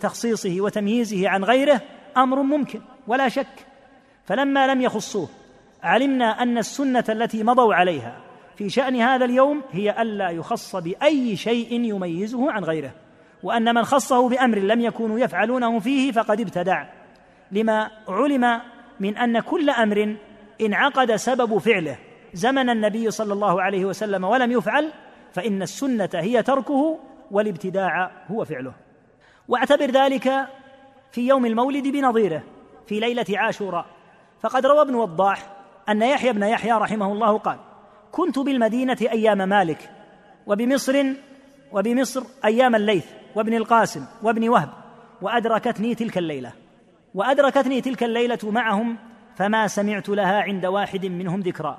تخصيصه وتمييزه عن غيره أمر ممكن ولا شك. فلما لم يخصوه علمنا أن السنة التي مضوا عليها في شأن هذا اليوم هي ألا يخص بأي شيء يميزه عن غيره. وأن من خصه بأمر لم يكونوا يفعلونه فيه فقد ابتدع. لما علم من أن كل أمر انعقد سبب فعله. زمن النبي صلى الله عليه وسلم ولم يفعل فإن السنة هي تركه والابتداع هو فعله. وأعتبر ذلك في يوم المولد بنظيره في ليلة عاشوراء. فقد روى ابن وضاح أن يحيى بن يحيى رحمه الله قال كنت بالمدينة أيام مالك وبمصر وبمصر أيام الليث وابن القاسم وابن وهب وأدركتني تلك الليلة وأدركتني تلك الليلة معهم فما سمعت لها عند واحد منهم ذكرا.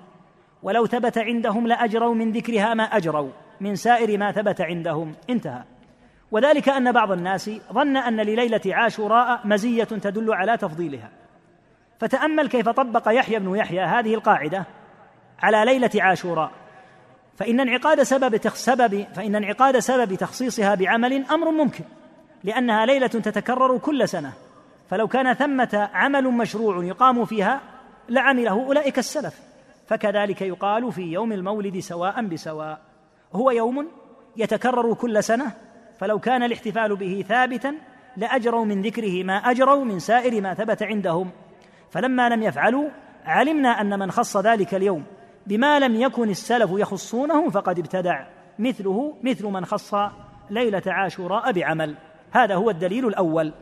ولو ثبت عندهم لأجروا من ذكرها ما أجروا من سائر ما ثبت عندهم. انتهى. وذلك أن بعض الناس ظن أن لليلة عاشوراء مزية تدل على تفضيلها. فتأمل كيف طبق يحيى بن يحيى هذه القاعدة على ليلة عاشوراء. فإن انعقاد سبب سبب فإن انعقاد سبب تخصيصها بعمل أمر ممكن لأنها ليلة تتكرر كل سنة. فلو كان ثمة عمل مشروع يقام فيها لعمله أولئك السلف. فكذلك يقال في يوم المولد سواء بسواء. هو يوم يتكرر كل سنة فلو كان الاحتفال به ثابتا لأجروا من ذكره ما أجروا من سائر ما ثبت عندهم. فلما لم يفعلوا علمنا أن من خص ذلك اليوم بما لم يكن السلف يخصونه فقد ابتدع مثله مثل من خص ليلة عاشوراء بعمل. هذا هو الدليل الأول.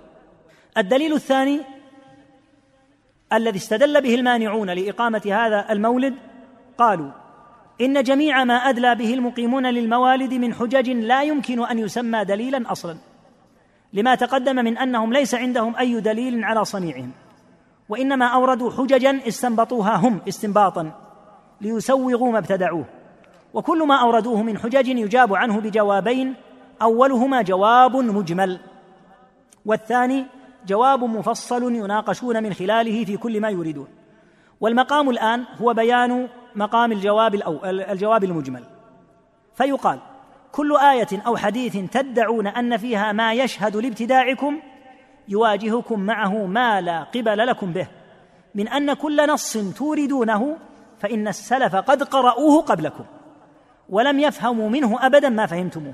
الدليل الثاني الذي استدل به المانعون لإقامة هذا المولد قالوا إن جميع ما أدلى به المقيمون للموالد من حجج لا يمكن أن يسمى دليلا أصلا لما تقدم من أنهم ليس عندهم أي دليل على صنيعهم وإنما أوردوا حججا استنبطوها هم استنباطا. ليسوغوا ما ابتدعوه. وكل ما أوردوه من حجج يجاب عنه بجوابين أولهما جواب مجمل. والثاني جواب مفصل يناقشون من خلاله في كل ما يريدون. والمقام الآن هو بيان مقام الجواب الأو الجواب المجمل. فيقال كل آية أو حديث تدعون أن فيها ما يشهد لابتداعكم يواجهكم معه ما لا قبل لكم به من أن كل نص توردونه فإن السلف قد قرأوه قبلكم ولم يفهموا منه أبدا ما فهمتموه.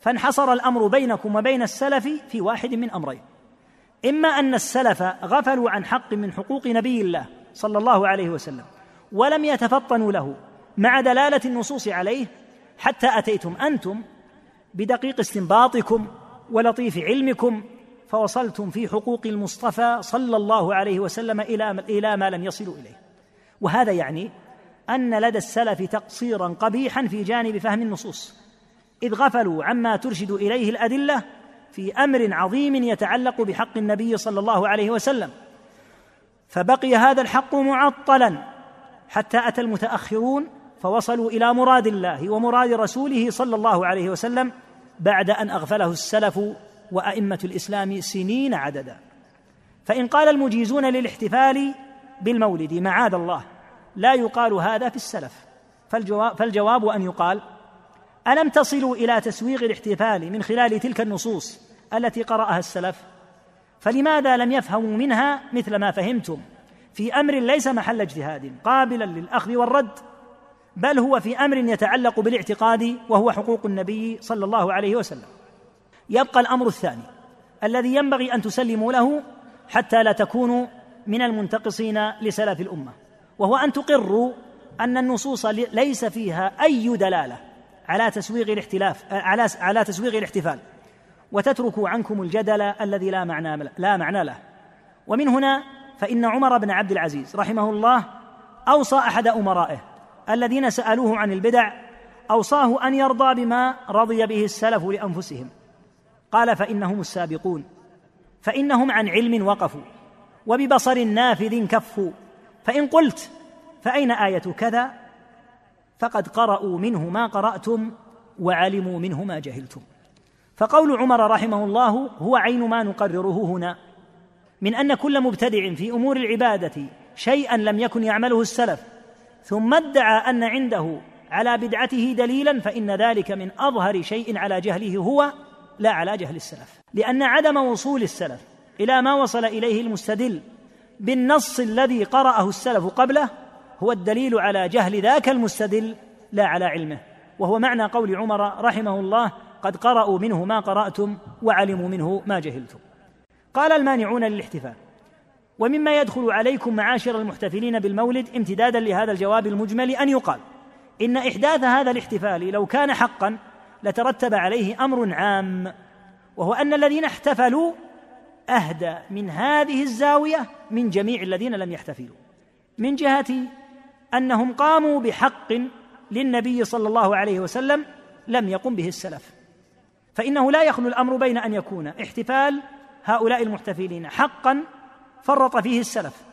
فانحصر الأمر بينكم وبين السلف في واحد من أمرين. إما أن السلف غفلوا عن حق من حقوق نبي الله صلى الله عليه وسلم ولم يتفطنوا له مع دلالة النصوص عليه حتى أتيتم أنتم بدقيق استنباطكم ولطيف علمكم فوصلتم في حقوق المصطفى صلى الله عليه وسلم إلى ما لم يصلوا إليه. وهذا يعني أن لدى السلف تقصيرا قبيحا في جانب فهم النصوص إذ غفلوا عما ترشد إليه الأدلة في أمر عظيم يتعلق بحق النبي صلى الله عليه وسلم. فبقي هذا الحق معطلا حتى أتى المتأخرون فوصلوا إلى مراد الله ومراد رسوله صلى الله عليه وسلم بعد أن أغفله السلف وأئمة الإسلام سنين عددا. فإن قال المجيزون للاحتفال بالمولد معاذ الله. لا يقال هذا في السلف. فالجواب, فالجواب أن يقال ألم تصلوا إلى تسويغ الاحتفال من خلال تلك النصوص التي قرأها السلف؟ فلماذا لم يفهموا منها مثل ما فهمتم؟ في أمر ليس محل اجتهاد قابلا للأخذ والرد بل هو في أمر يتعلق بالاعتقاد وهو حقوق النبي صلى الله عليه وسلم. يبقى الأمر الثاني الذي ينبغي أن تسلموا له حتى لا تكونوا من المنتقصين لسلف الأمة وهو أن تقروا أن النصوص ليس فيها أي دلالة على تسويغ الاختلاف على على تسويغ الاحتفال. وتتركوا عنكم الجدل الذي لا معنى لا معنى له. ومن هنا فإن عمر بن عبد العزيز رحمه الله أوصى أحد أمرائه الذين سألوه عن البدع أوصاه أن يرضى بما رضي به السلف لأنفسهم. قال فإنهم السابقون فإنهم عن علم وقفوا. وببصر نافذ كفوا فإن قلت فأين آية كذا؟ فقد قرأوا منه ما قرأتم وعلموا منه ما جهلتم. فقول عمر رحمه الله هو عين ما نقرره هنا من أن كل مبتدع في أمور العبادة شيئا لم يكن يعمله السلف ثم ادعى أن عنده على بدعته دليلا فإن ذلك من أظهر شيء على جهله هو لا على جهل السلف لأن عدم وصول السلف إلى ما وصل إليه المستدل بالنص الذي قرأه السلف قبله هو الدليل على جهل ذاك المستدل لا على علمه. وهو معنى قول عمر رحمه الله قد قرأوا منه ما قرأتم وعلموا منه ما جهلتم. قال المانعون للاحتفال ومما يدخل عليكم معاشر المحتفلين بالمولد امتدادا لهذا الجواب المجمل أن يقال إن إحداث هذا الاحتفال لو كان حقا لترتب عليه أمر عام وهو أن الذين احتفلوا أهدى من هذه الزاوية من جميع الذين لم يحتفلوا. من جهة أنهم قاموا بحق للنبي صلى الله عليه وسلم لم يقم به السلف. فإنه لا يخلو الأمر بين أن يكون احتفال هؤلاء المحتفلين حقا فرط فيه السلف.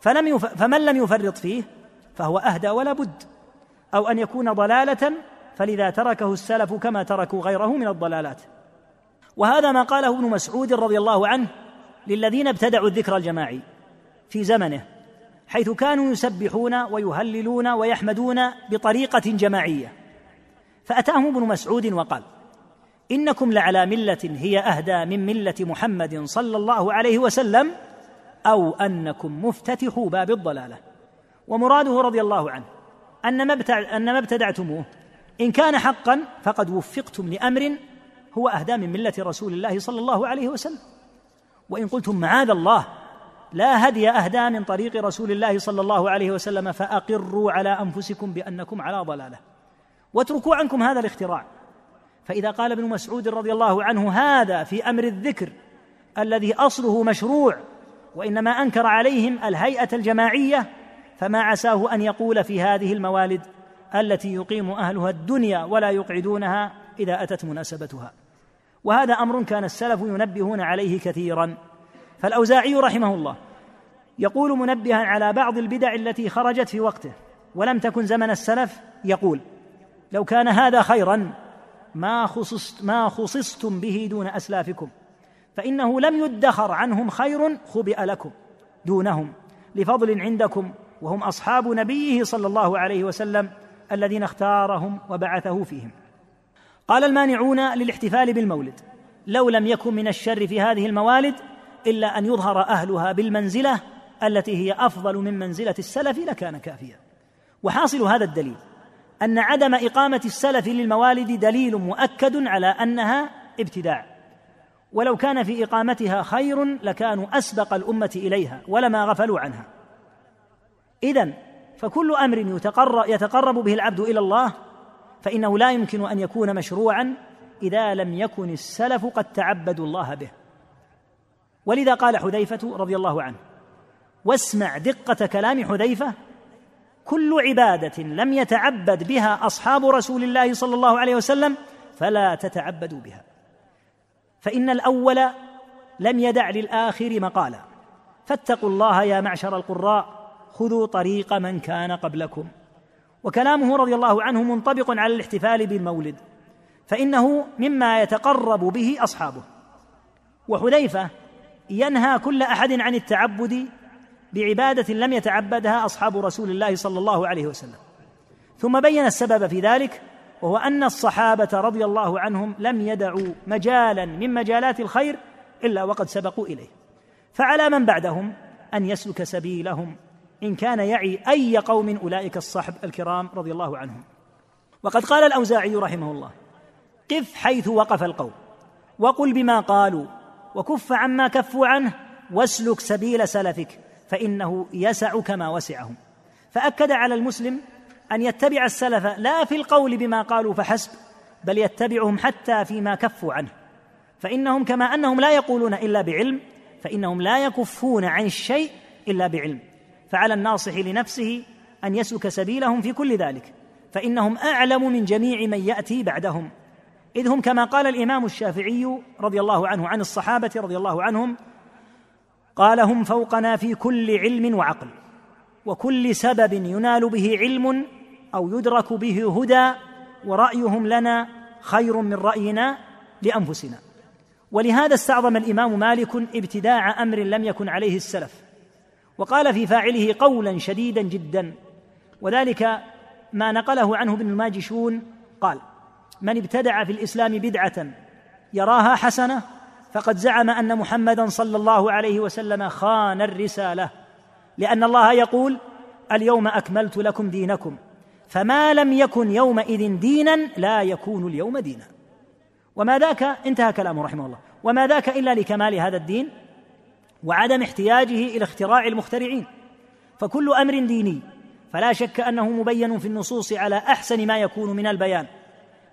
فلم يف... فمن لم يفرط فيه فهو أهدى ولا بد. أو أن يكون ضلالة فلذا تركه السلف كما تركوا غيره من الضلالات. وهذا ما قاله ابن مسعود رضي الله عنه للذين ابتدعوا الذكر الجماعي في زمنه حيث كانوا يسبحون ويهللون ويحمدون بطريقة جماعية. فأتاهم ابن مسعود وقال إنكم لعلى ملة هي أهدى من ملة محمد صلى الله عليه وسلم أو أنكم مفتتحوا باب الضلالة. ومراده رضي الله عنه أن ما ابتدعتموه إن كان حقا فقد وفقتم لأمر هو أهدى من ملة رسول الله صلى الله عليه وسلم. وإن قلتم معاذ الله لا هدي أهدى من طريق رسول الله صلى الله عليه وسلم فأقروا على أنفسكم بأنكم على ضلالة. واتركوا عنكم هذا الاختراع. فإذا قال ابن مسعود رضي الله عنه هذا في أمر الذكر الذي أصله مشروع وإنما أنكر عليهم الهيئة الجماعية فما عساه أن يقول في هذه الموالد التي يقيم أهلها الدنيا ولا يقعدونها إذا أتت مناسبتها. وهذا أمر كان السلف ينبهون عليه كثيرا. فالأوزاعي رحمه الله يقول منبها على بعض البدع التي خرجت في وقته ولم تكن زمن السلف يقول لو كان هذا خيرا ما خصصت ما خصصتم به دون أسلافكم فإنه لم يدخر عنهم خير خبئ لكم دونهم لفضل عندكم وهم أصحاب نبيه صلى الله عليه وسلم الذين اختارهم وبعثه فيهم. قال المانعون للاحتفال بالمولد لو لم يكن من الشر في هذه الموالد إلا أن يظهر أهلها بالمنزلة التي هي أفضل من منزلة السلف لكان كافيا. وحاصل هذا الدليل أن عدم إقامة السلف للموالد دليل مؤكد على أنها ابتداع. ولو كان في إقامتها خير لكانوا أسبق الأمة إليها ولما غفلوا عنها. اذا فكل أمر يتقرب به العبد إلى الله فإنه لا يمكن أن يكون مشروعا إذا لم يكن السلف قد تعبدوا الله به. ولذا قال حذيفة رضي الله عنه واسمع دقة كلام حذيفة كل عبادة لم يتعبد بها أصحاب رسول الله صلى الله عليه وسلم فلا تتعبدوا بها. فإن الأول لم يدع للآخر مقالا فاتقوا الله يا معشر القراء خذوا طريق من كان قبلكم. وكلامه رضي الله عنه منطبق على الاحتفال بالمولد فإنه مما يتقرب به أصحابه. وحذيفة ينهى كل أحد عن التعبد بعبادة لم يتعبدها أصحاب رسول الله صلى الله عليه وسلم. ثم بين السبب في ذلك وهو أن الصحابة رضي الله عنهم لم يدعوا مجالا من مجالات الخير إلا وقد سبقوا إليه. فعلى من بعدهم أن يسلك سبيلهم إن كان يعي أي قوم أولئك الصحب الكرام رضي الله عنهم. وقد قال الأوزاعي رحمه الله قف حيث وقف القوم وقل بما قالوا وكف عما كفوا عنه واسلك سبيل سلفك فإنه يسعك ما وسعهم. فأكد على المسلم أن يتبع السلف لا في القول بما قالوا فحسب بل يتبعهم حتى فيما كفوا عنه. فإنهم كما أنهم لا يقولون إلا بعلم فإنهم لا يكفون عن الشيء إلا بعلم. فعلى الناصح لنفسه أن يسلك سبيلهم في كل ذلك فإنهم أعلم من جميع من يأتي بعدهم. إذ هم كما قال الإمام الشافعي رضي الله عنه عن الصحابة رضي الله عنهم قال هم فوقنا في كل علم وعقل وكل سبب ينال به علم أو يدرك به هدى ورأيهم لنا خير من رأينا لأنفسنا. ولهذا استعظم الإمام مالك ابتداع أمر لم يكن عليه السلف وقال في فاعله قولا شديدا جدا وذلك ما نقله عنه ابن الماجشون قال من ابتدع في الإسلام بدعة يراها حسنة فقد زعم أن محمدا صلى الله عليه وسلم خان الرسالة لأن الله يقول اليوم أكملت لكم دينكم فما لم يكن يومئذ دينا لا يكون اليوم دينا. وما ذاك انتهى كلامه رحمه الله وما ذاك إلا لكمال هذا الدين وعدم احتياجه إلى اختراع المخترعين. فكل أمر ديني فلا شك أنه مبين في النصوص على أحسن ما يكون من البيان.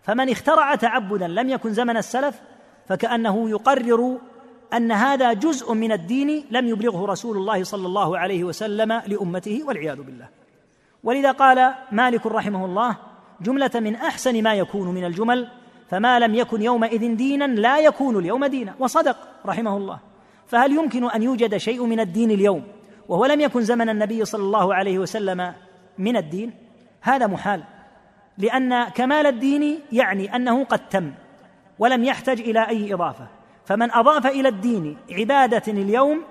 فمن اخترع تعبدا لم يكن زمن السلف فكأنه يقرر أن هذا جزء من الدين لم يبلغه رسول الله صلى الله عليه وسلم لأمته والعياذ بالله. ولذا قال مالك رحمه الله جملة من أحسن ما يكون من الجمل فما لم يكن يومئذ دينا لا يكون اليوم دينا. وصدق رحمه الله. فهل يمكن أن يوجد شيء من الدين اليوم وهو لم يكن زمن النبي صلى الله عليه وسلم من الدين؟ هذا محال لأن كمال الدين يعني أنه قد تم ولم يحتج إلى أي إضافة. فمن أضاف إلى الدين عبادة اليوم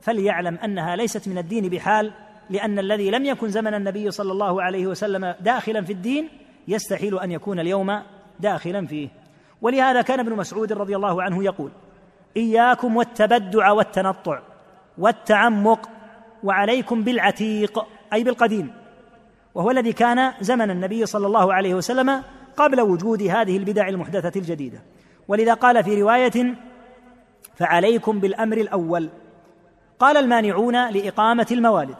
فليعلم أنها ليست من الدين بحال لأن الذي لم يكن زمن النبي صلى الله عليه وسلم داخلا في الدين يستحيل أن يكون اليوم داخلا فيه. ولهذا كان ابن مسعود رضي الله عنه يقول إياكم والتبدع والتنطع والتعمق وعليكم بالعتيق أي بالقديم. وهو الذي كان زمن النبي صلى الله عليه وسلم قبل وجود هذه البدع المحدثة الجديدة. ولذا قال في رواية فعليكم بالأمر الأول قال المانعون لإقامة الموالد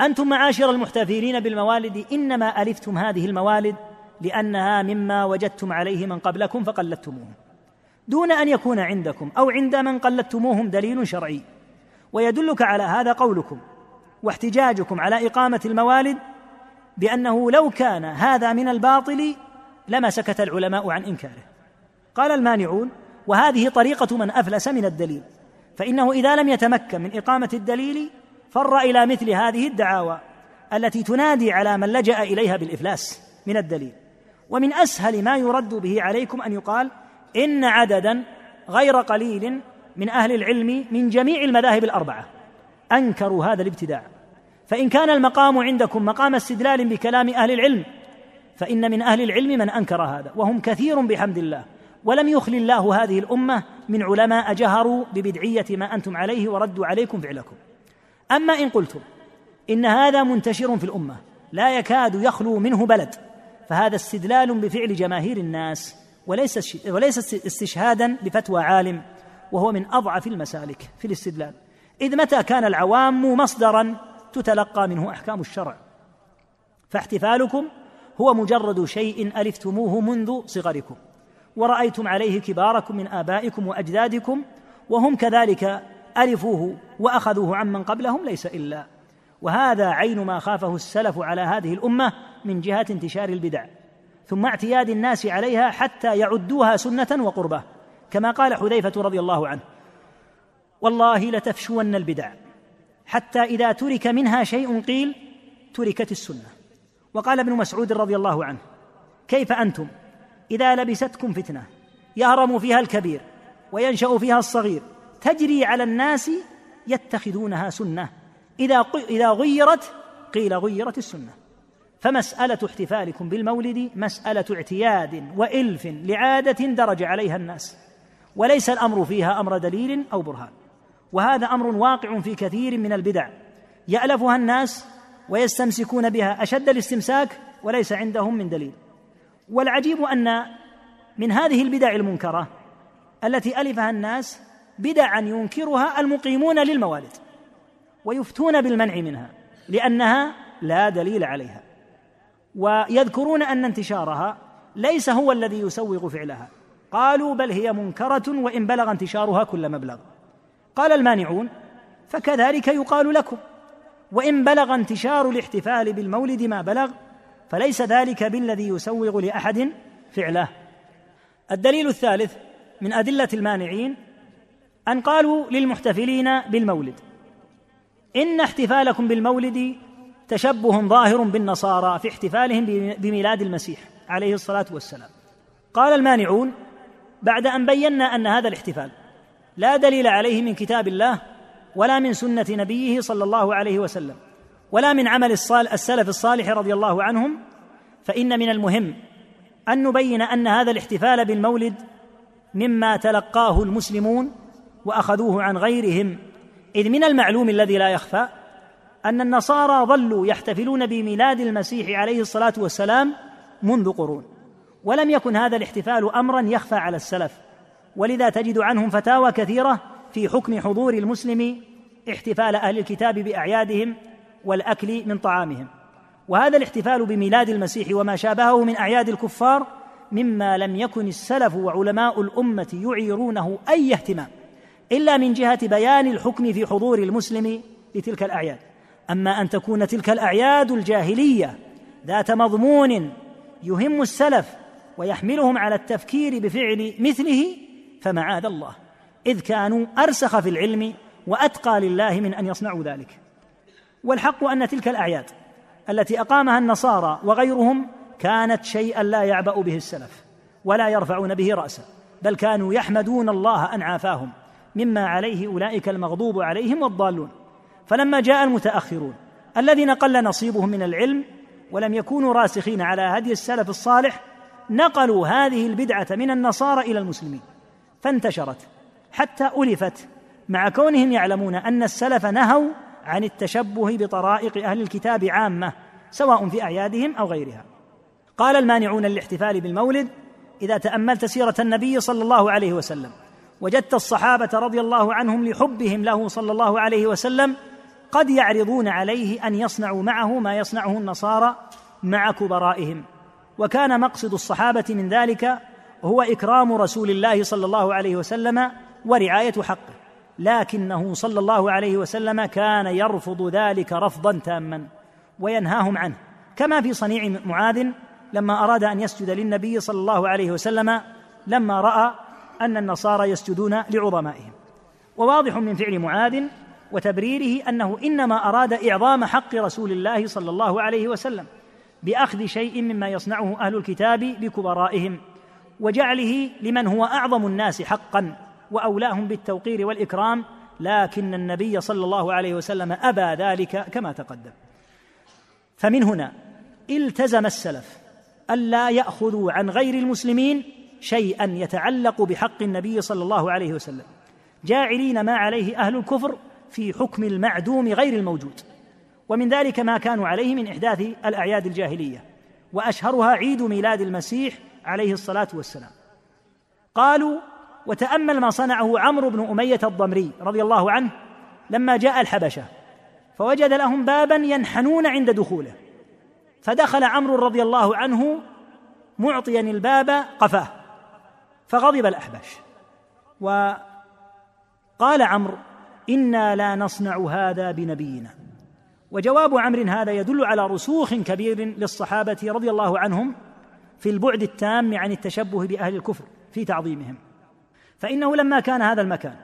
أنتم معاشر المحتفلين بالموالد إنما ألفتم هذه الموالد لأنها مما وجدتم عليه من قبلكم فقلدتموه دون أن يكون عندكم أو عند من قلدتموهم دليل شرعي. ويدلك على هذا قولكم واحتجاجكم على إقامة الموالد بأنه لو كان هذا من الباطل لما سكت العلماء عن إنكاره. قال المانعون وهذه طريقة من أفلس من الدليل فإنه إذا لم يتمكن من إقامة الدليل فر إلى مثل هذه الدعاوى التي تنادي على من لجأ إليها بالإفلاس من الدليل. ومن أسهل ما يرد به عليكم أن يقال إن عددا غير قليل من أهل العلم من جميع المذاهب الأربعة. أنكروا هذا الابتداع. فإن كان المقام عندكم مقام استدلال بكلام أهل العلم فإن من أهل العلم من أنكر هذا وهم كثير بحمد الله. ولم يخل الله هذه الأمة من علماء جهروا ببدعية ما أنتم عليه وردوا عليكم فعلكم. أما إن قلتم إن هذا منتشر في الأمة لا يكاد يخلو منه بلد فهذا استدلال بفعل جماهير الناس. وليس وليس استشهادا بفتوى عالم وهو من أضعف المسالك في الاستدلال. إذ متى كان العوام مصدرا تتلقى منه أحكام الشرع؟ فاحتفالكم هو مجرد شيء ألفتموه منذ صغركم. ورأيتم عليه كباركم من آبائكم وأجدادكم وهم كذلك ألفوه وأخذوه عمن قبلهم ليس إلا. وهذا عين ما خافه السلف على هذه الأمة من جهة انتشار البدع. ثم اعتياد الناس عليها حتى يعدوها سنة وقربة كما قال حذيفة رضي الله عنه والله لتفشون البدع حتى إذا ترك منها شيء قيل تركت السنة. وقال ابن مسعود رضي الله عنه كيف أنتم إذا لبستكم فتنة يهرم فيها الكبير وينشأ فيها الصغير تجري على الناس يتخذونها سنة إذا إذا غيرت قيل غيرت السنة. فمسألة احتفالكم بالمولد مسألة اعتياد وإلف لعادة درج عليها الناس وليس الأمر فيها أمر دليل أو برهان وهذا أمر واقع في كثير من البدع يألفها الناس ويستمسكون بها أشد الاستمساك وليس عندهم من دليل والعجيب أن من هذه البدع المنكرة التي ألفها الناس بدعا ينكرها المقيمون للموالد ويفتون بالمنع منها لأنها لا دليل عليها. ويذكرون أن انتشارها ليس هو الذي يسوغ فعلها. قالوا بل هي منكرة وإن بلغ انتشارها كل مبلغ. قال المانعون فكذلك يقال لكم. وإن بلغ انتشار الاحتفال بالمولد ما بلغ فليس ذلك بالذي يسوغ لأحد فعله. الدليل الثالث من أدلة المانعين أن قالوا للمحتفلين بالمولد إن احتفالكم بالمولد تشبه ظاهر بالنصارى في احتفالهم بميلاد المسيح عليه الصلاة والسلام. قال المانعون بعد أن بينا أن هذا الاحتفال لا دليل عليه من كتاب الله ولا من سنة نبيه صلى الله عليه وسلم ولا من عمل السلف الصالح رضي الله عنهم فإن من المهم أن نبين أن هذا الاحتفال بالمولد مما تلقاه المسلمون وأخذوه عن غيرهم إذ من المعلوم الذي لا يخفى أن النصارى ظلوا يحتفلون بميلاد المسيح عليه الصلاة والسلام منذ قرون. ولم يكن هذا الاحتفال امرا يخفى على السلف. ولذا تجد عنهم فتاوى كثيرة في حكم حضور المسلم احتفال أهل الكتاب بأعيادهم والأكل من طعامهم. وهذا الاحتفال بميلاد المسيح وما شابهه من أعياد الكفار مما لم يكن السلف وعلماء الأمة يعيرونه أي اهتمام إلا من جهة بيان الحكم في حضور المسلم لتلك الأعياد. أما أن تكون تلك الأعياد الجاهلية ذات مضمون يهم السلف ويحملهم على التفكير بفعل مثله فمعاذ الله. إذ كانوا أرسخ في العلم وأتقى لله من أن يصنعوا ذلك. والحق أن تلك الأعياد التي أقامها النصارى وغيرهم كانت شيئا لا يعبأ به السلف ولا يرفعون به راسا بل كانوا يحمدون الله أن عافاهم مما عليه أولئك المغضوب عليهم والضالون. فلما جاء المتأخرون الذين قل نصيبهم من العلم ولم يكونوا راسخين على هدي السلف الصالح نقلوا هذه البدعة من النصارى إلى المسلمين فانتشرت حتى ألفت مع كونهم يعلمون أن السلف نهوا عن التشبه بطرائق أهل الكتاب عامة سواء في أعيادهم أو غيرها. قال المانعون للاحتفال بالمولد إذا تأملت سيرة النبي صلى الله عليه وسلم وجدت الصحابة رضي الله عنهم لحبهم له صلى الله عليه وسلم قد يعرضون عليه أن يصنعوا معه ما يصنعه النصارى مع كبرائهم. وكان مقصد الصحابة من ذلك هو إكرام رسول الله صلى الله عليه وسلم ورعاية حقه لكنه صلى الله عليه وسلم كان يرفض ذلك رفضا تاما وينهاهم عنه. كما في صنيع معاذ لما أراد أن يسجد للنبي صلى الله عليه وسلم لما رأى أن النصارى يسجدون لعظمائهم. وواضح من فعل معاذ وتبريره أنه إنما أراد إعظام حق رسول الله صلى الله عليه وسلم بأخذ شيء مما يصنعه أهل الكتاب بكبرائهم وجعله لمن هو أعظم الناس حقا وأولاهم بالتوقير والإكرام لكن النبي صلى الله عليه وسلم أبى ذلك كما تقدم. فمن هنا التزم السلف الا يأخذوا عن غير المسلمين شيئا يتعلق بحق النبي صلى الله عليه وسلم. جاعلين ما عليه أهل الكفر في حكم المعدوم غير الموجود. ومن ذلك ما كانوا عليه من إحداث الأعياد الجاهلية وأشهرها عيد ميلاد المسيح عليه الصلاة والسلام. قالوا وتأمل ما صنعه عمرو بن أمية الضمري رضي الله عنه لما جاء الحبشة فوجد لهم بابا ينحنون عند دخوله. فدخل عمرو رضي الله عنه معطيا الباب قفاه فغضب الاحبش وقال عمرو إنا لا نصنع هذا بنبينا. وجواب عمرو هذا يدل على رسوخ كبير للصحابة رضي الله عنهم في البعد التام عن التشبه بأهل الكفر في تعظيمهم. فإنه لما كان هذا المكان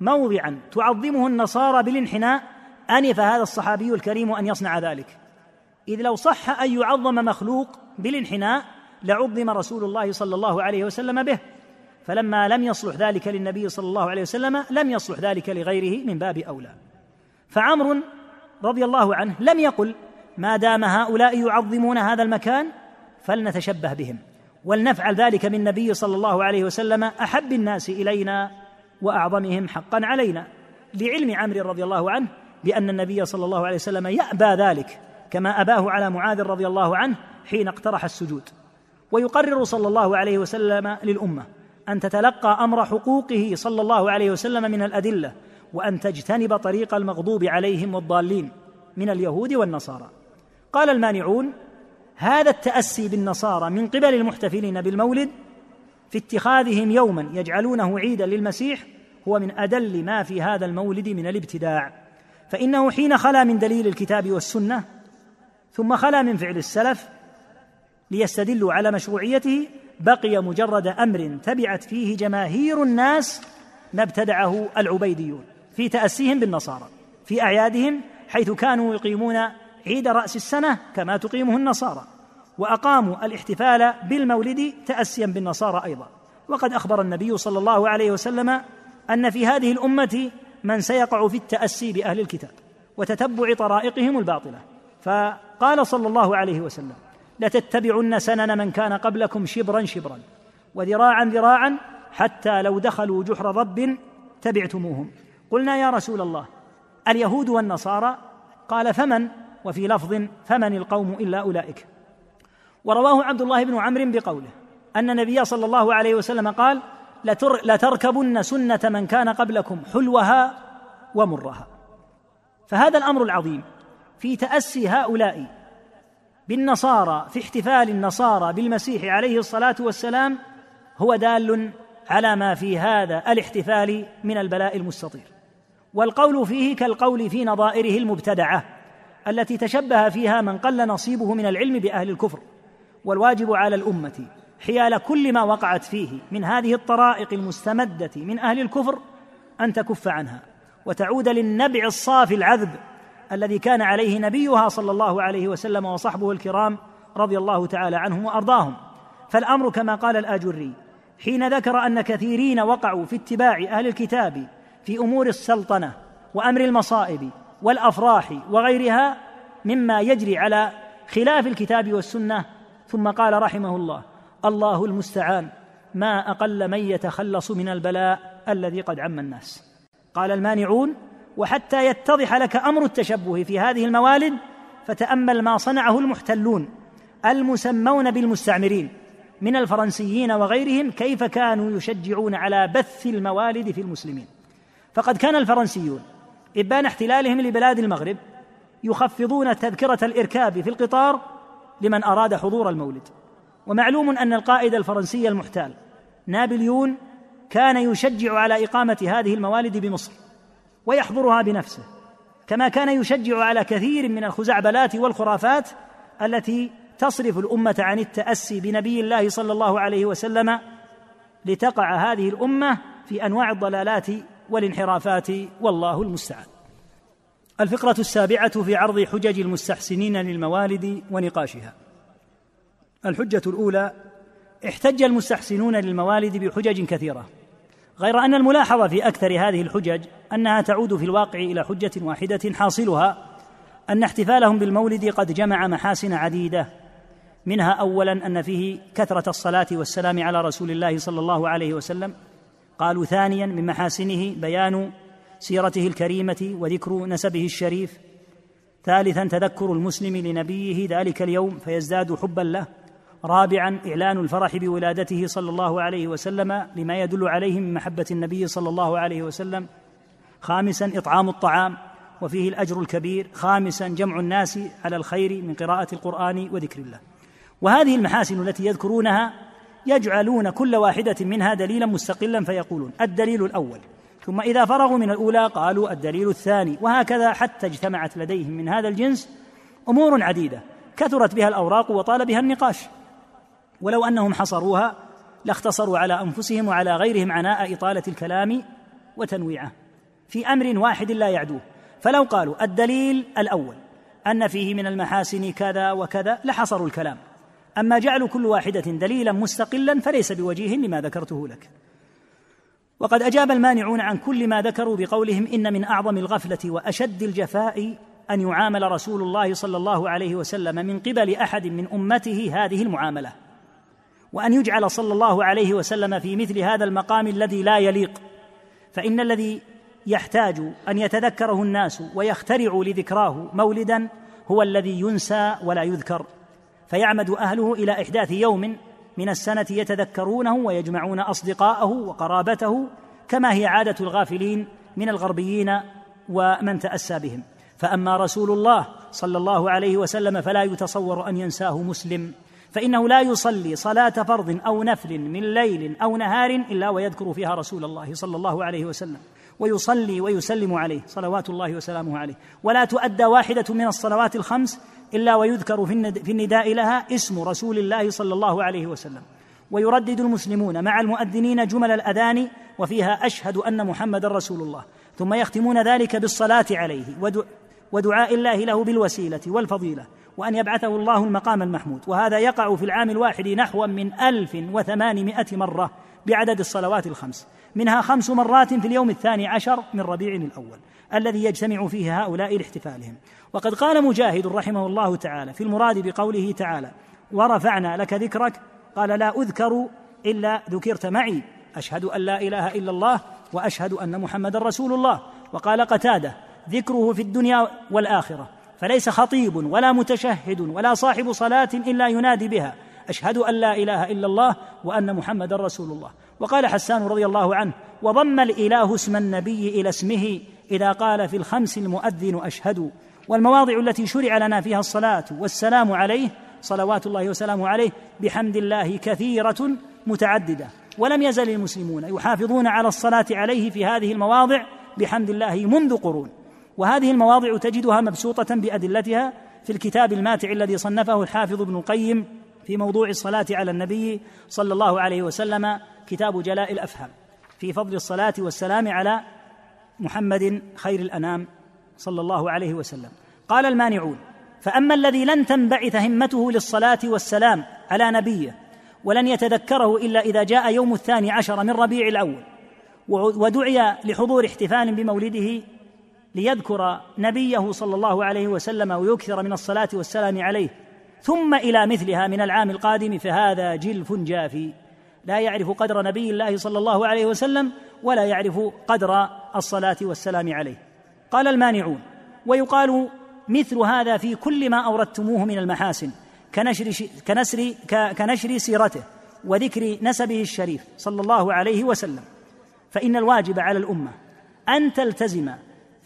موضعا تعظمه النصارى بالانحناء أنف هذا الصحابي الكريم أن يصنع ذلك. إذ لو صح أن يعظم مخلوق بالانحناء لعظم رسول الله صلى الله عليه وسلم به. فلما لم يصلح ذلك للنبي صلى الله عليه وسلم لم يصلح ذلك لغيره من باب أولى. فعمر رضي الله عنه لم يقل ما دام هؤلاء يعظمون هذا المكان فلنتشبه بهم ولنفعل ذلك من النبي صلى الله عليه وسلم أحب الناس إلينا وأعظمهم حقا علينا. لعلم عمرو رضي الله عنه بأن النبي صلى الله عليه وسلم يأبى ذلك كما أباه على معاذ رضي الله عنه حين اقترح السجود. ويقرر صلى الله عليه وسلم للأمة أن تتلقى أمر حقوقه صلى الله عليه وسلم من الأدلة وأن تجتنب طريق المغضوب عليهم والضالين من اليهود والنصارى. قال المانعون هذا التأسي بالنصارى من قبل المحتفلين بالمولد في اتخاذهم يوما يجعلونه عيدا للمسيح هو من أدل ما في هذا المولد من الابتداع. فإنه حين خلا من دليل الكتاب والسنة ثم خلا من فعل السلف ليستدلوا على مشروعيته بقي مجرد أمر تبعت فيه جماهير الناس ما ابتدعه العبيديون في تأسيهم بالنصارى في أعيادهم حيث كانوا يقيمون عيد رأس السنة كما تقيمه النصارى وأقاموا الاحتفال بالمولد تأسيا بالنصارى أيضا. وقد أخبر النبي صلى الله عليه وسلم أن في هذه الأمة من سيقع في التأسي بأهل الكتاب وتتبع طرائقهم الباطلة. فقال صلى الله عليه وسلم لتتبعن سنن من كان قبلكم شبرا شبرا وذراعا ذراعا حتى لو دخلوا جحر رب تبعتموهم. قلنا يا رسول الله اليهود والنصارى؟ قال فمن؟ وفي لفظ فمن القوم إلا أولئك. ورواه عبد الله بن عمرو بقوله أن النبي صلى الله عليه وسلم قال لتر لتركبن سنة من كان قبلكم حلوها ومرها. فهذا الأمر العظيم في تأسي هؤلاء بالنصارى في احتفال النصارى بالمسيح عليه الصلاة والسلام هو دال على ما في هذا الاحتفال من البلاء المستطير. والقول فيه كالقول في نظائره المبتدعة التي تشبه فيها من قل نصيبه من العلم بأهل الكفر. والواجب على الأمة حيال كل ما وقعت فيه من هذه الطرائق المستمدة من أهل الكفر أن تكف عنها وتعود للنبع الصافي العذب الذي كان عليه نبيها صلى الله عليه وسلم وصحبه الكرام رضي الله تعالى عنهم وأرضاهم. فالأمر كما قال الآجري حين ذكر أن كثيرين وقعوا في اتباع أهل الكتاب في أمور السلطنة وأمر المصائب والأفراح وغيرها مما يجري على خلاف الكتاب والسنة ثم قال رحمه الله الله المستعان ما أقل من يتخلص من البلاء الذي قد عم الناس. قال المانعون وحتى يتضح لك أمر التشبه في هذه الموالد فتأمل ما صنعه المحتلون المسمون بالمستعمرين من الفرنسيين وغيرهم كيف كانوا يشجعون على بث الموالد في المسلمين. فقد كان الفرنسيون إبان احتلالهم لبلاد المغرب يخفضون تذكرة الإركاب في القطار لمن أراد حضور المولد. ومعلوم أن القائد الفرنسي المحتال نابليون كان يشجع على إقامة هذه الموالد بمصر. ويحضرها بنفسه كما كان يشجع على كثير من الخزعبلات والخرافات التي تصرف الأمة عن التأسي بنبي الله صلى الله عليه وسلم لتقع هذه الأمة في أنواع الضلالات والانحرافات والله المستعان. الفقرة السابعة في عرض حجج المستحسنين للموالد ونقاشها. الحجة الأولى احتج المستحسنون للموالد بحجج كثيرة. غير أن الملاحظ في أكثر هذه الحجج أنها تعود في الواقع إلى حجة واحدة حاصلها أن احتفالهم بالمولد قد جمع محاسن عديدة منها اولا أن فيه كثرة الصلاة والسلام على رسول الله صلى الله عليه وسلم قالوا ثانيا من محاسنه بيان سيرته الكريمة وذكر نسبه الشريف ثالثا تذكر المسلم لنبيه ذلك اليوم فيزداد حبا له. رابعا إعلان الفرح بولادته صلى الله عليه وسلم لما يدل عليه من محبة النبي صلى الله عليه وسلم. خامسا إطعام الطعام وفيه الأجر الكبير. خامسا جمع الناس على الخير من قراءة القرآن وذكر الله. وهذه المحاسن التي يذكرونها يجعلون كل واحدة منها دليلا مستقلا فيقولون الدليل الأول. ثم إذا فرغوا من الأولى قالوا الدليل الثاني. وهكذا حتى اجتمعت لديهم من هذا الجنس أمور عديدة. كثرت بها الأوراق وطال بها النقاش. ولو أنهم حصروها لاختصروا على أنفسهم وعلى غيرهم عناء إطالة الكلام وتنويعه. في أمر واحد لا يعدوه. فلو قالوا الدليل الأول أن فيه من المحاسن كذا وكذا لحصروا الكلام. أما جعل كل واحدة دليلا مستقلا فليس بوجيه لما ذكرته لك. وقد أجاب المانعون عن كل ما ذكروا بقولهم إن من أعظم الغفلة وأشد الجفاء أن يعامل رسول الله صلى الله عليه وسلم من قبل أحد من أمته هذه المعاملة. وأن يجعل صلى الله عليه وسلم في مثل هذا المقام الذي لا يليق. فإن الذي يحتاج أن يتذكره الناس ويخترعوا لذكراه مولدا هو الذي ينسى ولا يذكر. فيعمد أهله إلى إحداث يوم من السنة يتذكرونه ويجمعون أصدقاءه وقرابته كما هي عادة الغافلين من الغربيين ومن تأسى بهم. فأما رسول الله صلى الله عليه وسلم فلا يتصور أن ينساه مسلم. فإنه لا يصلي صلاة فرض أو نفل من ليل أو نهار إلا ويذكر فيها رسول الله صلى الله عليه وسلم. ويصلي ويسلم عليه صلوات الله وسلامه عليه. ولا تؤدى واحدة من الصلوات الخمس إلا ويذكر في النداء لها اسم رسول الله صلى الله عليه وسلم. ويردد المسلمون مع المؤذنين جمل الأذان وفيها أشهد أن محمدا رسول الله. ثم يختمون ذلك بالصلاة عليه ودعاء الله له بالوسيلة والفضيلة. وأن يبعثه الله المقام المحمود. وهذا يقع في العام الواحد نحو من ألف وثمانمائة مرة بعدد الصلوات الخمس. منها خمس مرات في اليوم الثاني عشر من ربيع الأول الذي يجتمع فيه هؤلاء لاحتفالهم. وقد قال مجاهد رحمه الله تعالى في المراد بقوله تعالى ورفعنا لك ذكرك. قال لا أذكر إلا ذكرت معي. أشهد أن لا إله إلا الله وأشهد أن محمدا رسول الله. وقال قتادة ذكره في الدنيا والآخرة. فليس خطيب ولا متشهد ولا صاحب صلاة إلا ينادي بها. أشهد أن لا إله إلا الله وأن محمدا رسول الله. وقال حسان رضي الله عنه وضم الإله اسم النبي إلى اسمه إذا قال في الخمس المؤذن أشهد. والمواضع التي شرع لنا فيها الصلاة والسلام عليه صلوات الله وسلامه عليه بحمد الله كثيرة متعددة. ولم يزل المسلمون يحافظون على الصلاة عليه في هذه المواضع بحمد الله منذ قرون. وهذه المواضع تجدها مبسوطة بأدلتها في الكتاب الماتع الذي صنفه الحافظ ابن القيم في موضوع الصلاة على النبي صلى الله عليه وسلم كتاب جلاء الأفهام. في فضل الصلاة والسلام على محمد خير الأنام صلى الله عليه وسلم. قال المانعون فأما الذي لن تنبعث همته للصلاة والسلام على نبيه ولن يتذكره إلا إذا جاء يوم الثاني عشر من ربيع الأول ودعي لحضور احتفال بمولده ليذكر نبيه صلى الله عليه وسلم ويكثر من الصلاة والسلام عليه ثم إلى مثلها من العام القادم فهذا جلف جافي. لا يعرف قدر نبي الله صلى الله عليه وسلم ولا يعرف قدر الصلاة والسلام عليه. قال المانعون ويقال مثل هذا في كل ما أوردتموه من المحاسن كنشر كنسر كنشر سيرته وذكر نسبه الشريف صلى الله عليه وسلم. فإن الواجب على الأمة أن تلتزم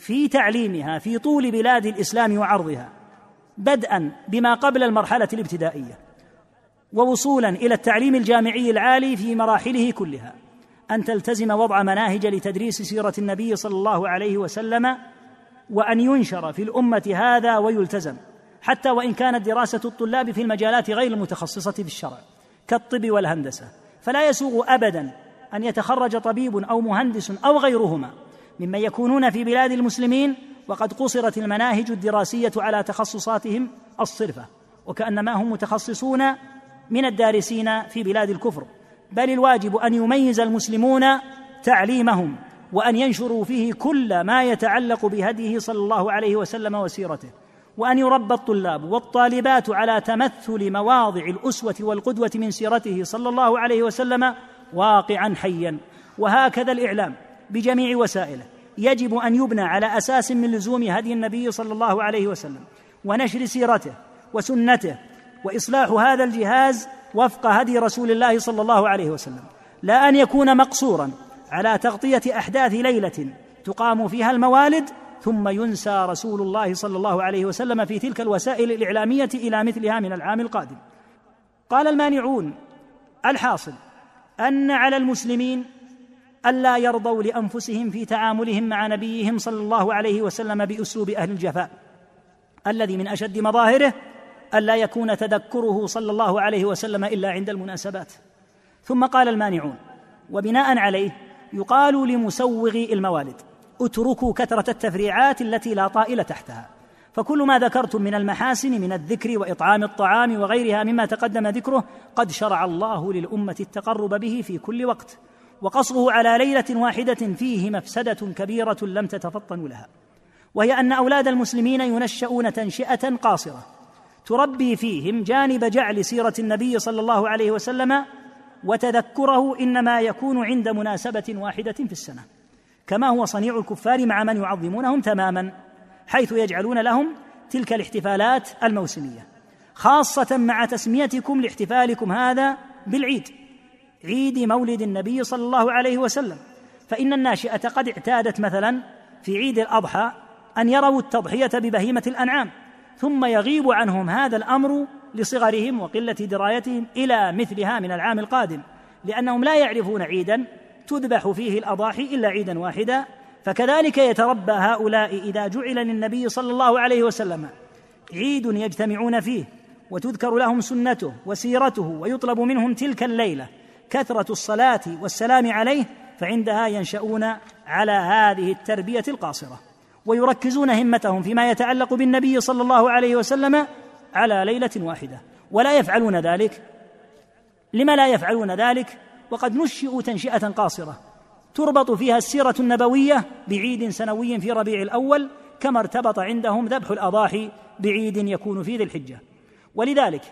في تعليمها في طول بلاد الإسلام وعرضها بدءا بما قبل المرحلة الابتدائية ووصولا إلى التعليم الجامعي العالي في مراحله كلها أن تلتزم وضع مناهج لتدريس سيرة النبي صلى الله عليه وسلم وأن ينشر في الأمة هذا ويلتزم حتى وإن كانت دراسة الطلاب في المجالات غير المتخصصه في الشرع كالطب والهندسة. فلا يسوغ ابدا أن يتخرج طبيب أو مهندس أو غيرهما ممن يكونون في بلاد المسلمين وقد قصرت المناهج الدراسية على تخصصاتهم الصرفة وكأنما هم متخصصون من الدارسين في بلاد الكفر. بل الواجب أن يميز المسلمون تعليمهم وأن ينشروا فيه كل ما يتعلق بهديه صلى الله عليه وسلم وسيرته وأن يربى الطلاب والطالبات على تمثل مواضع الأسوة والقدوة من سيرته صلى الله عليه وسلم واقعا حيا. وهكذا الإعلام. بجميع وسائله. يجب أن يبنى على أساس من لزوم هدي النبي صلى الله عليه وسلم ونشر سيرته وسنته وإصلاح هذا الجهاز وفق هدي رسول الله صلى الله عليه وسلم. لا أن يكون مقصورا على تغطية أحداث ليلة تقام فيها الموالد ثم ينسى رسول الله صلى الله عليه وسلم في تلك الوسائل الإعلامية إلى مثلها من العام القادم. قال المانعون الحاصل أن على المسلمين ألا يرضوا لأنفسهم في تعاملهم مع نبيهم صلى الله عليه وسلم بأسلوب أهل الجفاء. الذي من أشد مظاهره الا يكون تذكره صلى الله عليه وسلم إلا عند المناسبات. ثم قال المانعون وبناء عليه يقال لمسوغي الموالد اتركوا كثرة التفريعات التي لا طائل تحتها. فكل ما ذكرتم من المحاسن من الذكر وإطعام الطعام وغيرها مما تقدم ذكره قد شرع الله للأمة التقرب به في كل وقت. وقصره على ليلة واحدة فيه مفسده كبيرة لم تتفطن لها. وهي أن أولاد المسلمين ينشؤون تنشئة قاصرة تربي فيهم جانب جعل سيرة النبي صلى الله عليه وسلم وتذكره إنما يكون عند مناسبة واحدة في السنة. كما هو صنيع الكفار مع من يعظمونهم تماما حيث يجعلون لهم تلك الاحتفالات الموسمية خاصة مع تسميتكم لاحتفالكم هذا بالعيد. عيد مولد النبي صلى الله عليه وسلم. فإن الناشئة قد اعتادت مثلا في عيد الأضحى أن يروا التضحية ببهيمة الأنعام ثم يغيب عنهم هذا الأمر لصغرهم وقلة درايتهم إلى مثلها من العام القادم لأنهم لا يعرفون عيدا تذبح فيه الأضاحي إلا عيدا واحدا. فكذلك يتربى هؤلاء إذا جعل للنبي صلى الله عليه وسلم عيد يجتمعون فيه وتذكر لهم سنته وسيرته ويطلب منهم تلك الليلة. كثرة الصلاة والسلام عليه فعندها ينشؤون على هذه التربية القاصرة ويركزون همتهم فيما يتعلق بالنبي صلى الله عليه وسلم على ليلة واحدة. ولا يفعلون ذلك. لما لا يفعلون ذلك؟ وقد نشئوا تنشئة قاصرة تربط فيها السيرة النبوية بعيد سنوي في ربيع الأول كما ارتبط عندهم ذبح الأضاحي بعيد يكون في ذي الحجة. ولذلك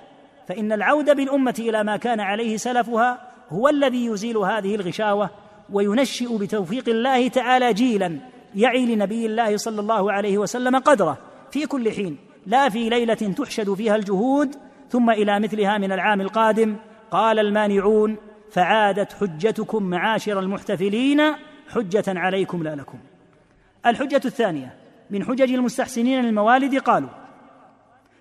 فإن العود بالأمة إلى ما كان عليه سلفها هو الذي يزيل هذه الغشاوة وينشئ بتوفيق الله تعالى جيلا يعي لنبي الله صلى الله عليه وسلم قدره في كل حين لا في ليلة تحشد فيها الجهود ثم إلى مثلها من العام القادم قال المانعون فعادت حجتكم معاشر المحتفلين حجة عليكم لا لكم. الحجة الثانية من حجج المستحسنين للموالد قالوا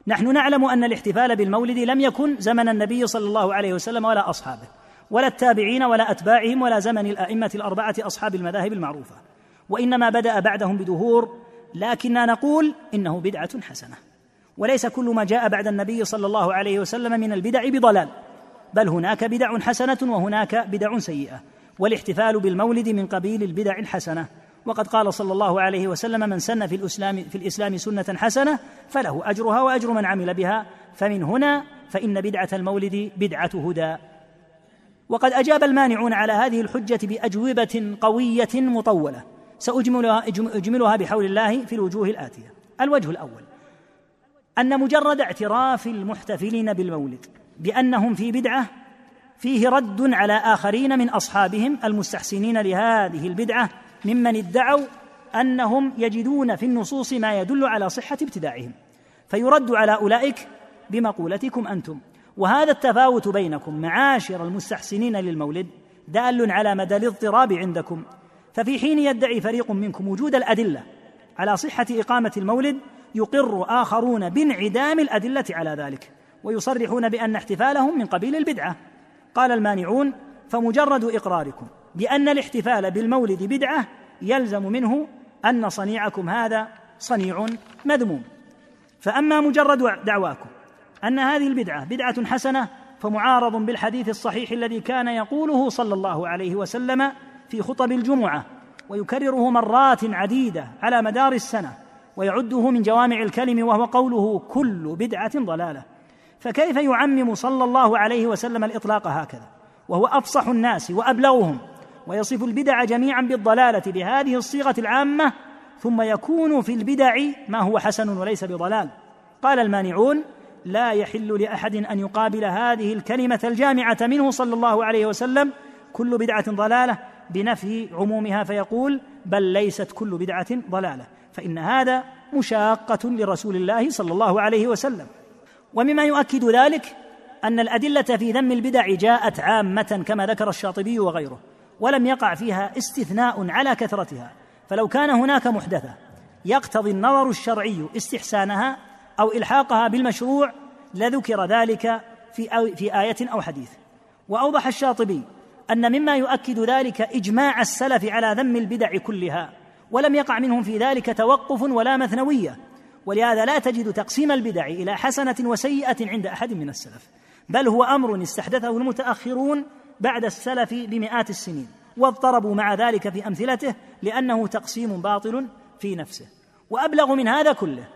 نحن نعلم أن الاحتفال بالمولد لم يكن زمن النبي صلى الله عليه وسلم ولا أصحابه. ولا التابعين ولا أتباعهم ولا زمن الأئمة الأربعة أصحاب المذاهب المعروفة وإنما بدأ بعدهم بدهور لكننا نقول إنه بدعة حسنة وليس كل ما جاء بعد النبي صلى الله عليه وسلم من البدع بضلال بل هناك بدع حسنة وهناك بدع سيئة والاحتفال بالمولد من قبيل البدع الحسنة وقد قال صلى الله عليه وسلم من سن في الإسلام في الإسلام سنة حسنة فله أجرها وأجر من عمل بها فمن هنا فإن بدعة المولد بدعة هدى. وقد أجاب المانعون على هذه الحجة بأجوبة قوية مطولة. ساجملها أجملها بحول الله في الوجوه الآتية. الوجه الأول. أن مجرد اعتراف المحتفلين بالمولد بأنهم في بدعة فيه رد على آخرين من أصحابهم المستحسنين لهذه البدعة ممن ادعوا أنهم يجدون في النصوص ما يدل على صحة ابتداعهم. فيرد على أولئك بمقولتكم أنتم. وهذا التفاوت بينكم معاشر المستحسنين للمولد دال على مدى الاضطراب عندكم ففي حين يدعي فريق منكم وجود الأدلة على صحة إقامة المولد يقر آخرون بانعدام الأدلة على ذلك ويصرحون بأن احتفالهم من قبيل البدعة. قال المانعون فمجرد إقراركم بأن الاحتفال بالمولد بدعة يلزم منه أن صنيعكم هذا صنيع مذموم. فأما مجرد دعواكم أن هذه البدعة بدعة حسنة فمعارض بالحديث الصحيح الذي كان يقوله صلى الله عليه وسلم في خطب الجمعة ويكرره مرات عديدة على مدار السنة ويعده من جوامع الكلم وهو قوله كل بدعة ضلالة. فكيف يعمم صلى الله عليه وسلم الإطلاق هكذا؟ وهو أفصح الناس وأبلغهم ويصف البدع جميعا بالضلالة بهذه الصيغة العامة ثم يكون في البدع ما هو حسن وليس بضلال. قال المانعون لا يحل لأحد أن يقابل هذه الكلمة الجامعة منه صلى الله عليه وسلم. كل بدعة ضلالة بنفي عمومها فيقول بل ليست كل بدعة ضلالة فإن هذا مشاقة لرسول الله صلى الله عليه وسلم. ومما يؤكد ذلك أن الأدلة في ذم البدع جاءت عامة كما ذكر الشاطبي وغيره ولم يقع فيها استثناء على كثرتها. فلو كان هناك محدثة يقتضي النظر الشرعي استحسانها أو إلحاقها بالمشروع لذكر ذلك في في آية أو حديث. وأوضح الشاطبي أن مما يؤكد ذلك إجماع السلف على ذم البدع كلها ولم يقع منهم في ذلك توقف ولا مثنوية. ولهذا لا تجد تقسيم البدع إلى حسنة وسيئة عند أحد من السلف بل هو أمر استحدثه المتأخرون بعد السلف بمئات السنين واضطربوا مع ذلك في أمثلته لأنه تقسيم باطل في نفسه. وأبلغ من هذا كله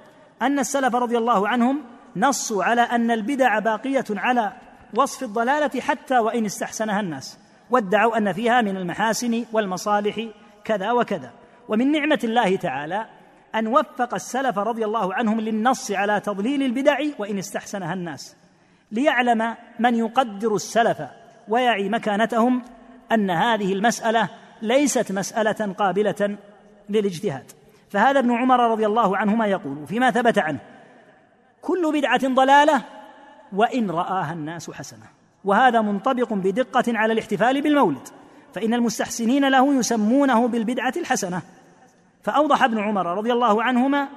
أن السلف رضي الله عنهم نصوا على أن البدع باقية على وصف الضلالة حتى وإن استحسنها الناس وادعوا أن فيها من المحاسن والمصالح كذا وكذا. ومن نعمة الله تعالى أن وفق السلف رضي الله عنهم للنص على تضليل البدع وإن استحسنها الناس ليعلم من يقدر السلف ويعي مكانتهم أن هذه المسألة ليست مسألة قابلة للاجتهاد. فهذا ابن عمر رضي الله عنهما يقول فيما ثبت عنه كل بدعة ضلالة وإن رآها الناس حسنة وهذا منطبق بدقة على الاحتفال بالمولد فإن المستحسنين له يسمونه بالبدعة الحسنة. فأوضح ابن عمر رضي الله عنهما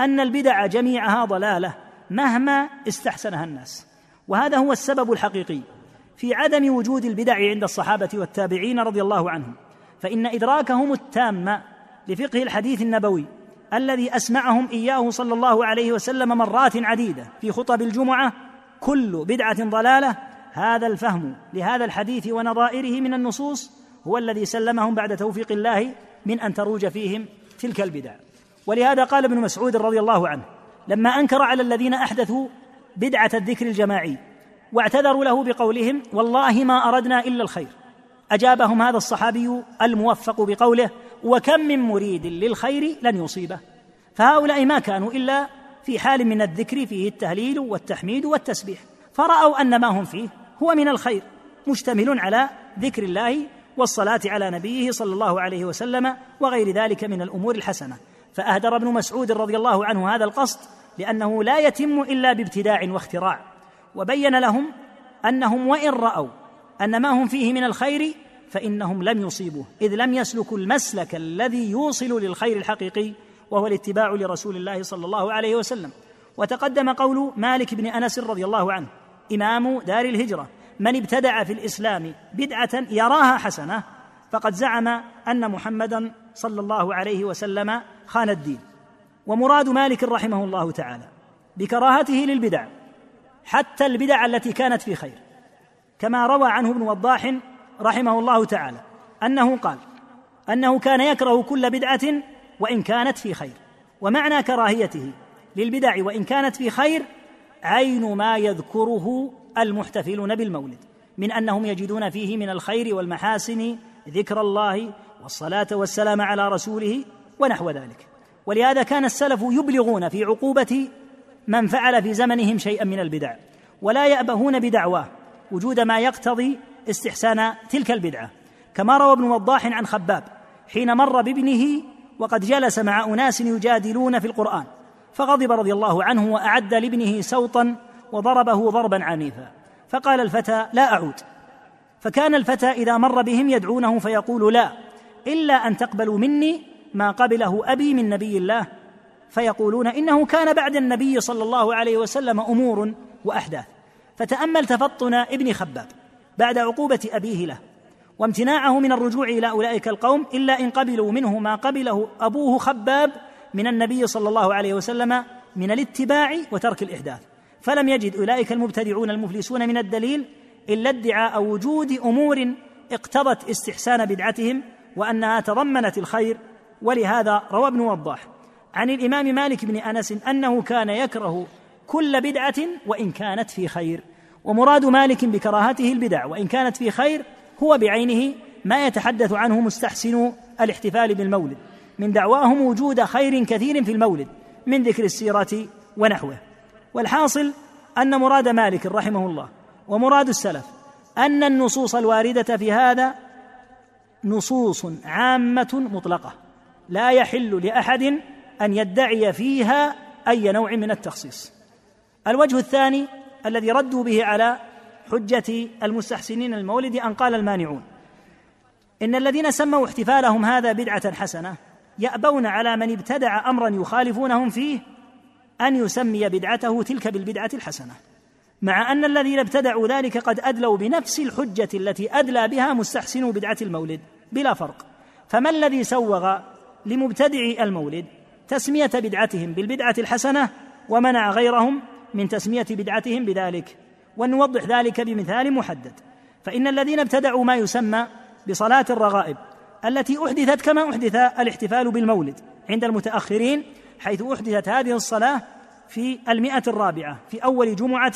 أن البدع جميعها ضلالة مهما استحسنها الناس وهذا هو السبب الحقيقي في عدم وجود البدع عند الصحابة والتابعين رضي الله عنهم فإن إدراكهم التام لفقه الحديث النبوي الذي أسمعهم إياه صلى الله عليه وسلم مرات عديدة في خطب الجمعة كل بدعة ضلالة هذا الفهم لهذا الحديث ونظائره من النصوص هو الذي سلمهم بعد توفيق الله من أن تروج فيهم تلك البدع. ولهذا قال ابن مسعود رضي الله عنه لما أنكر على الذين أحدثوا بدعة الذكر الجماعي واعتذروا له بقولهم والله ما أردنا إلا الخير أجابهم هذا الصحابي الموفق بقوله وكم من مريد للخير لن يصيبه. فهؤلاء ما كانوا إلا في حال من الذكر فيه التهليل والتحميد والتسبيح. فرأوا أن ما هم فيه هو من الخير مشتمل على ذكر الله والصلاة على نبيه صلى الله عليه وسلم وغير ذلك من الأمور الحسنة. فأهدر ابن مسعود رضي الله عنه هذا القصد لأنه لا يتم إلا بابتداع واختراع. وبين لهم أنهم وإن رأوا أن ما هم فيه من الخير فإنهم لم يصيبوه. إذ لم يسلكوا المسلك الذي يوصل للخير الحقيقي وهو الاتباع لرسول الله صلى الله عليه وسلم. وتقدم قول مالك بن أنس رضي الله عنه إمام دار الهجرة من ابتدع في الإسلام بدعة يراها حسنة فقد زعم أن محمدا صلى الله عليه وسلم خان الدين. ومراد مالك رحمه الله تعالى بكراهته للبدع حتى البدع التي كانت في خير. كما روى عنه ابن وضاح رحمه الله تعالى أنه قال أنه كان يكره كل بدعة وإن كانت في خير ومعنى كراهيته للبدع وإن كانت في خير عين ما يذكره المحتفلون بالمولد من أنهم يجدون فيه من الخير والمحاسن ذكر الله والصلاة والسلام على رسوله ونحو ذلك. ولهذا كان السلف يبلغون في عقوبة من فعل في زمنهم شيئا من البدع ولا يأبهون بدعواه وجود ما يقتضي استحسان تلك البدعة. كما روى ابن وضاح عن خباب حين مر بابنه وقد جلس مع أناس يجادلون في القرآن فغضب رضي الله عنه وأعد لابنه سوطا وضربه ضربا عنيفا. فقال الفتى لا أعود. فكان الفتى إذا مر بهم يدعونه فيقول لا إلا أن تقبلوا مني ما قبله أبي من نبي الله. فيقولون إنه كان بعد النبي صلى الله عليه وسلم أمور وأحداث. فتأمل تفطن ابن خباب. بعد عقوبة أبيه له وامتناعه من الرجوع إلى أولئك القوم إلا إن قبلوا منه ما قبله أبوه خباب من النبي صلى الله عليه وسلم من الاتباع وترك الإحداث. فلم يجد أولئك المبتدعون المفلسون من الدليل إلا ادعاء وجود أمور اقتضت استحسان بدعتهم وأنها تضمنت الخير ولهذا روى ابن وضاح عن الإمام مالك بن أنس أنه كان يكره كل بدعة وإن كانت في خير. ومراد مالك بكراهته البدع وإن كانت في خير هو بعينه ما يتحدث عنه مستحسن الاحتفال بالمولد. من دعواهم وجود خير كثير في المولد من ذكر السيرة ونحوه. والحاصل أن مراد مالك رحمه الله ومراد السلف أن النصوص الواردة في هذا نصوص عامة مطلقة لا يحل لأحد أن يدعي فيها أي نوع من التخصيص. الوجه الثاني الذي ردوا به على حجة المستحسنين المولد أن قال المانعون. إن الذين سموا احتفالهم هذا بدعة حسنة يأبون على من ابتدع أمرا يخالفونهم فيه أن يسمي بدعته تلك بالبدعة الحسنة مع أن الذين ابتدعوا ذلك قد أدلوا بنفس الحجة التي أدلى بها مستحسنو بدعة المولد بلا فرق. فما الذي سوغ لمبتدعي المولد تسمية بدعتهم بالبدعة الحسنة ومنع غيرهم من تسمية بدعتهم بذلك ونوضح ذلك بمثال محدد. فإن الذين ابتدعوا ما يسمى بصلاة الرغائب التي أحدثت كما أحدث الاحتفال بالمولد عند المتأخرين حيث أحدثت هذه الصلاة في المئة الرابعة في أول جمعة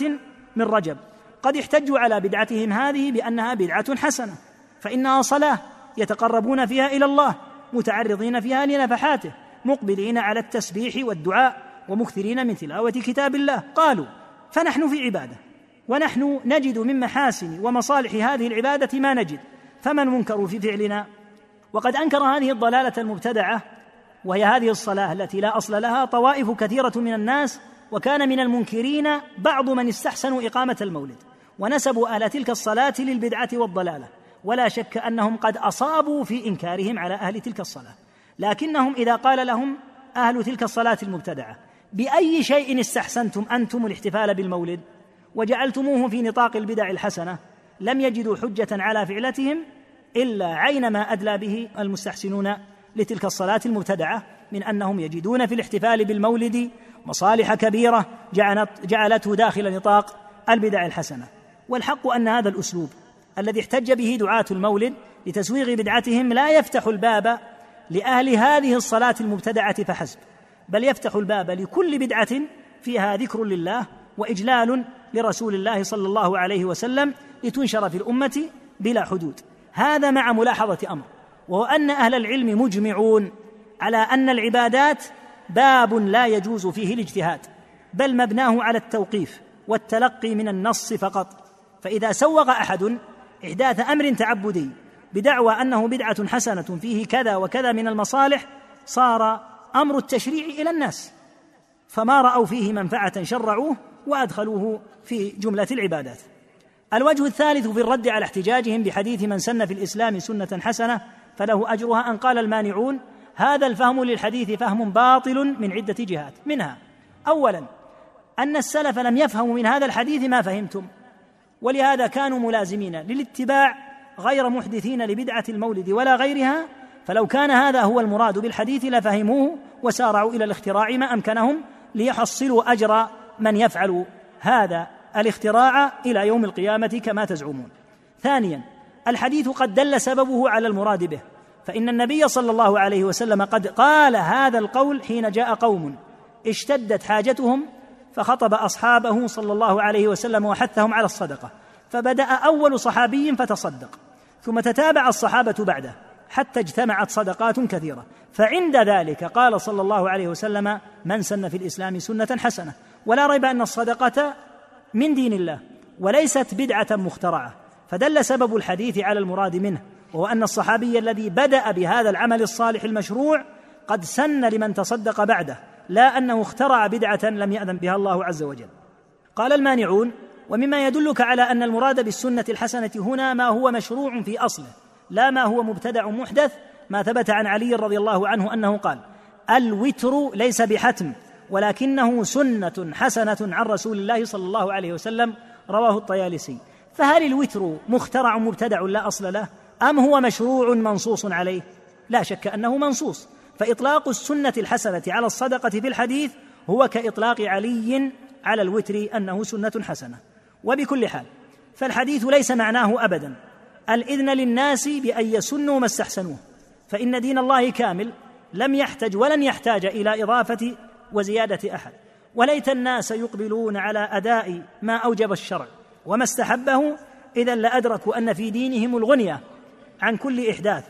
من رجب. قد احتجوا على بدعتهم هذه بأنها بدعة حسنة فإنها صلاة يتقربون فيها إلى الله متعرضين فيها لنفحاته مقبلين على التسبيح والدعاء ومكثرين من تلاوة كتاب الله. قالوا فنحن في عبادة ونحن نجد من محاسن ومصالح هذه العبادة ما نجد فما المنكر في فعلنا؟ وقد أنكر هذه الضلالة المبتدعة وهي هذه الصلاة التي لا أصل لها طوائف كثيرة من الناس وكان من المنكرين بعض من استحسنوا إقامة المولد ونسبوا أهل تلك الصلاة للبدعة والضلالة. ولا شك أنهم قد أصابوا في إنكارهم على أهل تلك الصلاة. لكنهم إذا قال لهم أهل تلك الصلاة المبتدعة بأي شيء استحسنتم أنتم الاحتفال بالمولد وجعلتموه في نطاق البدع الحسنة لم يجدوا حجة على فعلتهم إلا عين ما أدلى به المستحسنون لتلك الصلاة المبتدعة من أنهم يجدون في الاحتفال بالمولد مصالح كبيرة جعلته داخل نطاق البدع الحسنة. والحق أن هذا الأسلوب الذي احتج به دعاة المولد لتسويغ بدعتهم لا يفتح الباب لأهل هذه الصلاة المبتدعة فحسب. بل يفتح الباب لكل بدعة فيها ذكر لله وإجلال لرسول الله صلى الله عليه وسلم لتنشر في الأمة بلا حدود. هذا مع ملاحظة أمر وهو أن أهل العلم مجمعون على أن العبادات باب لا يجوز فيه الاجتهاد بل مبناه على التوقيف والتلقي من النص فقط. فإذا سوغ أحد إحداث أمر تعبدي بدعوى أنه بدعة حسنة فيه كذا وكذا من المصالح صار أمر التشريع إلى الناس فما رأوا فيه منفعة شرعوه وأدخلوه في جملة العبادات. الوجه الثالث في الرد على احتجاجهم بحديث من سن في الإسلام سنة حسنة فله أجرها أن قال المانعون هذا الفهم للحديث فهم باطل من عدة جهات. منها اولا أن السلف لم يفهموا من هذا الحديث ما فهمتم ولهذا كانوا ملازمين للاتباع غير محدثين لبدعة المولد ولا غيرها فلو كان هذا هو المراد بالحديث لفهموه وسارعوا إلى الاختراع ما أمكنهم ليحصلوا أجر من يفعل هذا الاختراع إلى يوم القيامة كما تزعمون. ثانيا الحديث قد دل سببه على المراد به فإن النبي صلى الله عليه وسلم قد قال هذا القول حين جاء قوم اشتدت حاجتهم فخطب أصحابه صلى الله عليه وسلم وحثهم على الصدقة فبدأ أول صحابي فتصدق ثم تتابع الصحابة بعده. حتى اجتمعت صدقات كثيرة. فعند ذلك قال صلى الله عليه وسلم من سن في الإسلام سنة حسنة. ولا ريب أن الصدقة من دين الله وليست بدعة مخترعة. فدل سبب الحديث على المراد منه وهو أن الصحابي الذي بدأ بهذا العمل الصالح المشروع قد سن لمن تصدق بعده لا أنه اخترع بدعة لم يأذن بها الله عز وجل. قال المانعون ومما يدلك على أن المراد بالسنة الحسنة هنا ما هو مشروع في أصله لا ما هو مبتدع محدث ما ثبت عن علي رضي الله عنه أنه قال الوتر ليس بحتم ولكنه سنة حسنة عن رسول الله صلى الله عليه وسلم رواه الطيالسي. فهل الوتر مخترع مبتدع لا أصل له؟ أم هو مشروع منصوص عليه؟ لا شك أنه منصوص. فإطلاق السنة الحسنة على الصدقة في الحديث هو كإطلاق علي على الوتر أنه سنة حسنة. وبكل حال فالحديث ليس معناه ابدا. الإذن للناس بأن يسنوا ما استحسنوه فإن دين الله كامل لم يحتج ولن يحتاج إلى إضافة وزيادة أحد. وليت الناس يقبلون على أداء ما أوجب الشرع وما استحبه اذا لأدركوا أن في دينهم الغنية عن كل إحداث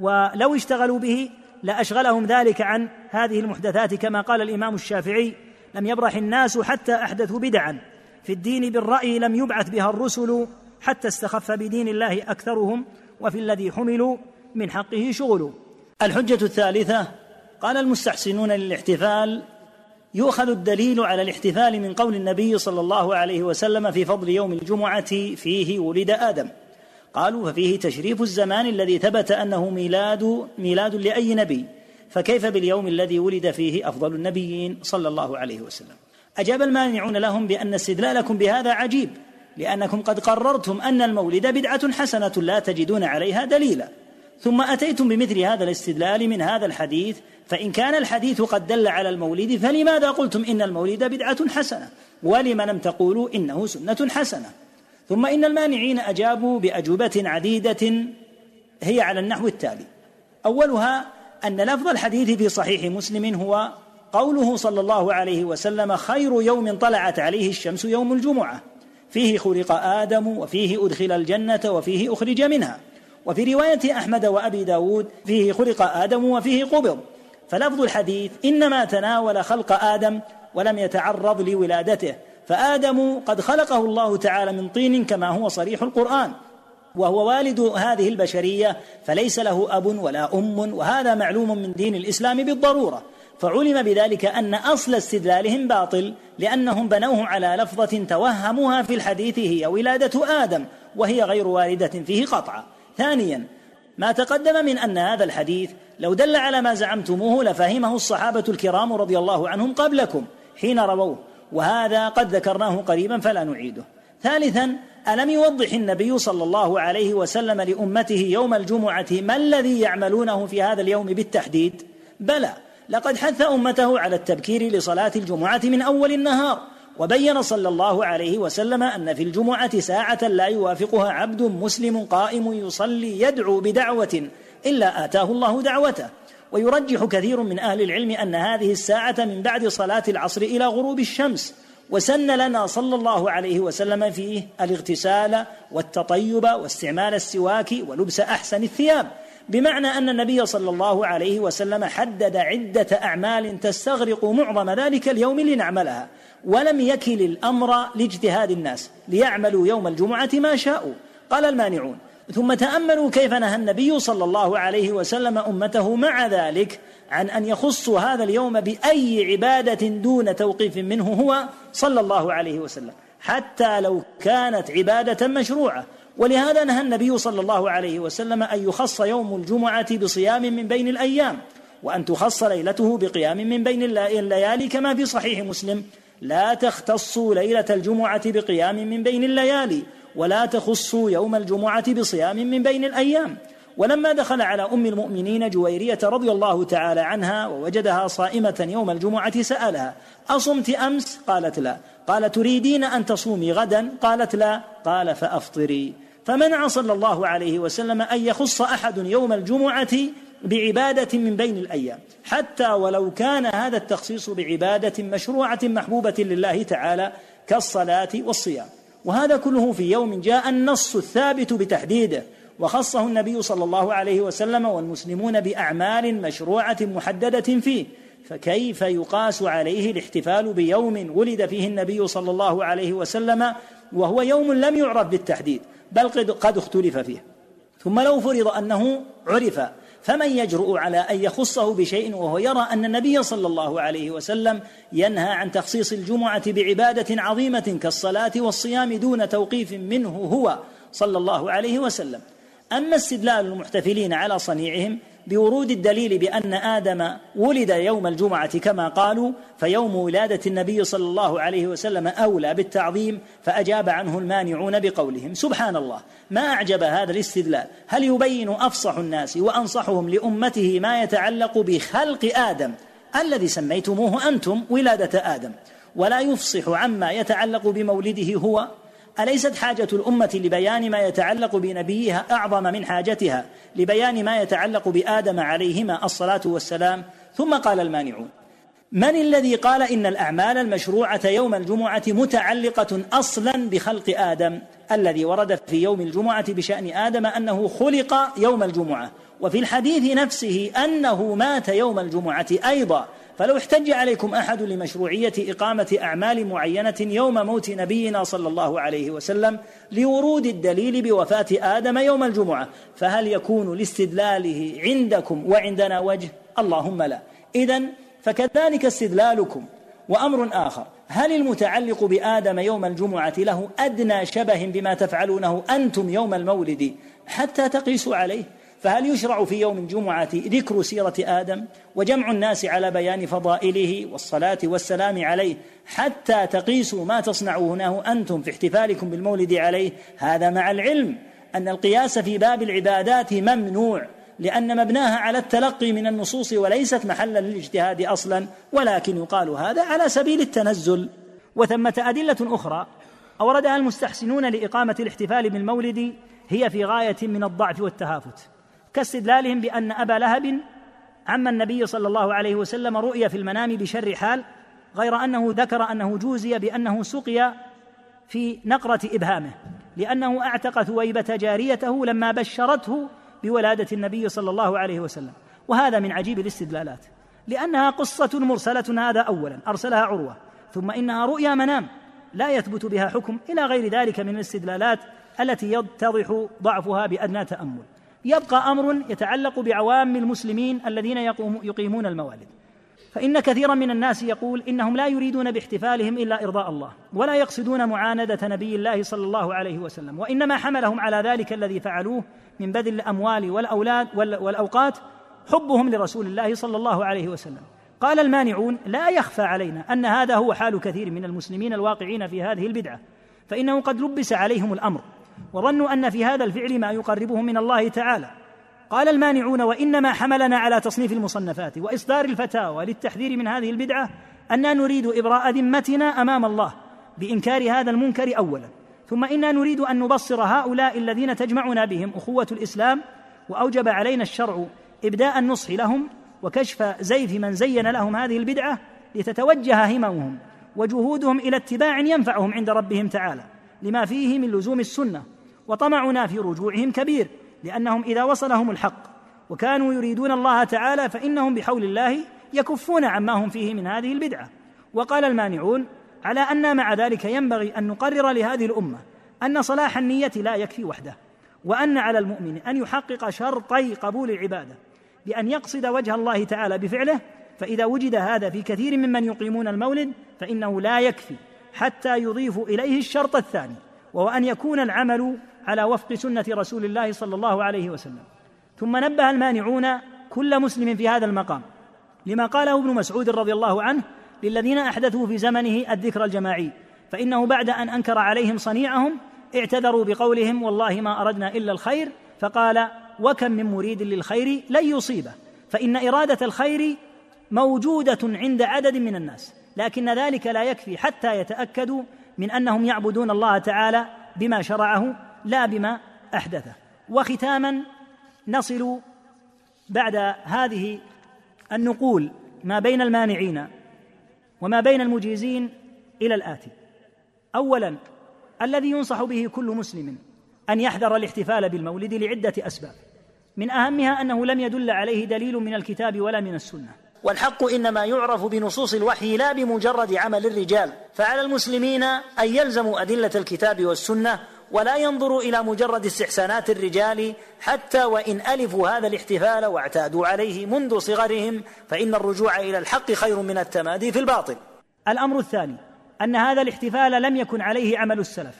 ولو اشتغلوا به لأشغلهم ذلك عن هذه المحدثات كما قال الإمام الشافعي لم يبرح الناس حتى أحدثوا بدعا في الدين بالرأي لم يبعث بها الرسل حتى استخف بدين الله أكثرهم وفي الذي حملوا من حقه شغل. الحجة الثالثة قال المستحسنون للاحتفال يؤخذ الدليل على الاحتفال من قول النبي صلى الله عليه وسلم في فضل يوم الجمعة فيه ولد آدم. قالوا ففيه تشريف الزمان الذي ثبت أنه ميلاد ميلاد لأي نبي فكيف باليوم الذي ولد فيه أفضل النبيين صلى الله عليه وسلم؟ أجاب المانعون لهم بأن استدلالكم بهذا عجيب. لأنكم قد قررتم أن المولد بدعة حسنة لا تجدون عليها دليلا. ثم أتيتم بمثل هذا الاستدلال من هذا الحديث فإن كان الحديث قد دل على المولد فلماذا قلتم إن المولد بدعة حسنة؟ ولم لم تقولوا إنه سنة حسنة. ثم إن المانعين أجابوا بأجوبة عديدة هي على النحو التالي. أولها أن لفظ الحديث في صحيح مسلم هو قوله صلى الله عليه وسلم خير يوم طلعت عليه الشمس يوم الجمعة. فيه خلق آدم وفيه أدخل الجنة وفيه أخرج منها. وفي رواية أحمد وأبي داود فيه خلق آدم وفيه قبض. فلفظ الحديث إنما تناول خلق آدم ولم يتعرض لولادته. فآدم قد خلقه الله تعالى من طين كما هو صريح القرآن. وهو والد هذه البشرية فليس له أب ولا أم وهذا معلوم من دين الإسلام بالضرورة. فعلم بذلك أن أصل استدلالهم باطل لأنهم بنوه على لفظة توهموها في الحديث هي ولادة آدم وهي غير واردة فيه قطعا. ثانيا ما تقدم من أن هذا الحديث لو دل على ما زعمتموه لفهمه الصحابة الكرام رضي الله عنهم قبلكم حين رووه وهذا قد ذكرناه قريبا فلا نعيده. ثالثا ألم يوضح النبي صلى الله عليه وسلم لأمته يوم الجمعة ما الذي يعملونه في هذا اليوم بالتحديد؟ بلى لقد حث أمته على التبكير لصلاة الجمعة من أول النهار وبين صلى الله عليه وسلم أن في الجمعة ساعة لا يوافقها عبد مسلم قائم يصلي يدعو بدعوة إلا آتاه الله دعوته. ويرجح كثير من أهل العلم أن هذه الساعة من بعد صلاة العصر إلى غروب الشمس وسن لنا صلى الله عليه وسلم فيه الاغتسال والتطيب واستعمال السواك ولبس أحسن الثياب. بمعنى أن النبي صلى الله عليه وسلم حدد عدة أعمال تستغرق معظم ذلك اليوم لنعملها ولم يكل الأمر لاجتهاد الناس ليعملوا يوم الجمعة ما شاءوا. قال المانعون ثم تأملوا كيف نهى النبي صلى الله عليه وسلم أمته مع ذلك عن أن يخصوا هذا اليوم بأي عبادة دون توقيف منه هو صلى الله عليه وسلم حتى لو كانت عبادة مشروعة ولهذا نهى النبي صلى الله عليه وسلم أن يخص يوم الجمعة بصيام من بين الأيام وأن تخص ليلته بقيام من بين الليالي كما في صحيح مسلم. لا تختصوا ليلة الجمعة بقيام من بين الليالي ولا تخصوا يوم الجمعة بصيام من بين الأيام. ولما دخل على أم المؤمنين جويرية رضي الله تعالى عنها ووجدها صائمة يوم الجمعة سألها أصمت أمس؟ قالت لا. قال تريدين أن تصومي غدا؟ قالت لا. قال فأفطري. فمنع صلى الله عليه وسلم أن يخص أحد يوم الجمعة بعبادة من بين الأيام حتى ولو كان هذا التخصيص بعبادة مشروعة محبوبة لله تعالى كالصلاة والصيام. وهذا كله في يوم جاء النص الثابت بتحديده وخصه النبي صلى الله عليه وسلم والمسلمون بأعمال مشروعة محددة فيه. فكيف يقاس عليه الاحتفال بيوم ولد فيه النبي صلى الله عليه وسلم وهو يوم لم يعرف بالتحديد؟ بل قد اختلف فيه ثم لو فرض أنه عرف فمن يجرؤ على أن يخصه بشيء وهو يرى أن النبي صلى الله عليه وسلم ينهى عن تخصيص الجمعة بعبادة عظيمة كالصلاة والصيام دون توقيف منه هو صلى الله عليه وسلم. أما استدلال المحتفلين على صنيعهم بورود الدليل بأن آدم ولد يوم الجمعة كما قالوا فيوم ولادة النبي صلى الله عليه وسلم أولى بالتعظيم فأجاب عنه المانعون بقولهم سبحان الله ما أعجب هذا الاستدلال؟ هل يبين أفصح الناس وأنصحهم لأمته ما يتعلق بخلق آدم الذي سميتموه أنتم ولادة آدم؟ ولا يفصح عما يتعلق بمولده هو أليست حاجة الأمة لبيان ما يتعلق بنبيها أعظم من حاجتها لبيان ما يتعلق بآدم عليهما الصلاة والسلام؟ ثم قال المانعون من الذي قال إن الأعمال المشروعة يوم الجمعة متعلقة أصلا بخلق آدم؟ الذي ورد في يوم الجمعة بشأن آدم أنه خلق يوم الجمعة وفي الحديث نفسه أنه مات يوم الجمعة أيضا فلو احتج عليكم أحد لمشروعية إقامة أعمال معينة يوم موت نبينا صلى الله عليه وسلم لورود الدليل بوفاة آدم يوم الجمعة فهل يكون لاستدلاله عندكم وعندنا وجه؟ اللهم لا. اذا فكذلك استدلالكم. وأمر آخر هل المتعلق بآدم يوم الجمعة له أدنى شبه بما تفعلونه أنتم يوم المولد حتى تقيسوا عليه؟ فهل يشرع في يوم الجمعة ذكر سيرة آدم وجمع الناس على بيان فضائله والصلاة والسلام عليه حتى تقيسوا ما تصنعونه أنتم في احتفالكم بالمولد عليه؟ هذا مع العلم أن القياس في باب العبادات ممنوع لأن مبناها على التلقي من النصوص وليست محلا للاجتهاد أصلا ولكن يقال هذا على سبيل التنزل. وثمة أدلة أخرى أوردها المستحسنون لإقامة الاحتفال بالمولد هي في غاية من الضعف والتهافت. كاستدلالهم بأن أبا لهب عم النبي صلى الله عليه وسلم رؤيا في المنام بشر حال غير أنه ذكر أنه جوزي بأنه سقي في نقرة إبهامه لأنه أعتق ثويبة جاريته لما بشرته بولادة النبي صلى الله عليه وسلم. وهذا من عجيب الاستدلالات لأنها قصة مرسلة هذا أولا أرسلها عروة ثم إنها رؤيا منام لا يثبت بها حكم إلى غير ذلك من الاستدلالات التي يتضح ضعفها بأدنى تأمل. يبقى أمر يتعلق بعوام المسلمين الذين يقيمون الموالد. فإن كثيرا من الناس يقول إنهم لا يريدون باحتفالهم إلا إرضاء الله ولا يقصدون معاندة نبي الله صلى الله عليه وسلم وإنما حملهم على ذلك الذي فعلوه من بذل الأموال والأولاد والأوقات حبهم لرسول الله صلى الله عليه وسلم. قال المانعون لا يخفى علينا أن هذا هو حال كثير من المسلمين الواقعين في هذه البدعة فإنه قد لبس عليهم الأمر. وظنوا أن في هذا الفعل ما يقربهم من الله تعالى. قال المانعون وإنما حملنا على تصنيف المصنفات وإصدار الفتاوى للتحذير من هذه البدعة أننا نريد إبراء ذمتنا أمام الله بإنكار هذا المنكر اولا. ثم إنا نريد أن نبصر هؤلاء الذين تجمعنا بهم أخوة الإسلام وأوجب علينا الشرع إبداء النصح لهم وكشف زيف من زين لهم هذه البدعة لتتوجه هممهم وجهودهم إلى اتباع ينفعهم عند ربهم تعالى لما فيه من لزوم السنة وطمعنا في رجوعهم كبير لأنهم إذا وصلهم الحق. وكانوا يريدون الله تعالى فإنهم بحول الله يكفون عما هم فيه من هذه البدعة. وقال المانعون على أن مع ذلك ينبغي أن نقرر لهذه الأمة أن صلاح النية لا يكفي وحده وأن على المؤمن أن يحقق شرطي قبول العبادة بأن يقصد وجه الله تعالى بفعله. فإذا وجد هذا في كثير ممن يقيمون المولد فإنه لا يكفي حتى يضيف إليه الشرط الثاني وهو أن يكون العمل على وفق سنة رسول الله صلى الله عليه وسلم. ثم نبه المانعون كل مسلم في هذا المقام لما قاله ابن مسعود رضي الله عنه للذين أحدثوا في زمنه الذكر الجماعي فإنه بعد أن أنكر عليهم صنيعهم اعتذروا بقولهم والله ما أردنا إلا الخير فقال وكم من مريد للخير لن يصيبه فإن إرادة الخير موجودة عند عدد من الناس لكن ذلك لا يكفي حتى يتأكدوا من أنهم يعبدون الله تعالى بما شرعه لا بما أحدثه. وختاما نصل بعد هذه النقول ما بين المانعين وما بين المجيزين إلى الآتي. اولا الذي ينصح به كل مسلم أن يحذر الاحتفال بالمولد لعدة أسباب. من أهمها أنه لم يدل عليه دليل من الكتاب ولا من السنة. والحق إنما يعرف بنصوص الوحي لا بمجرد عمل الرجال. فعلى المسلمين أن يلزموا أدلة الكتاب والسنة ولا ينظروا إلى مجرد استحسانات الرجال حتى وإن ألفوا هذا الاحتفال واعتادوا عليه منذ صغرهم فإن الرجوع إلى الحق خير من التمادي في الباطل. الأمر الثاني أن هذا الاحتفال لم يكن عليه عمل السلف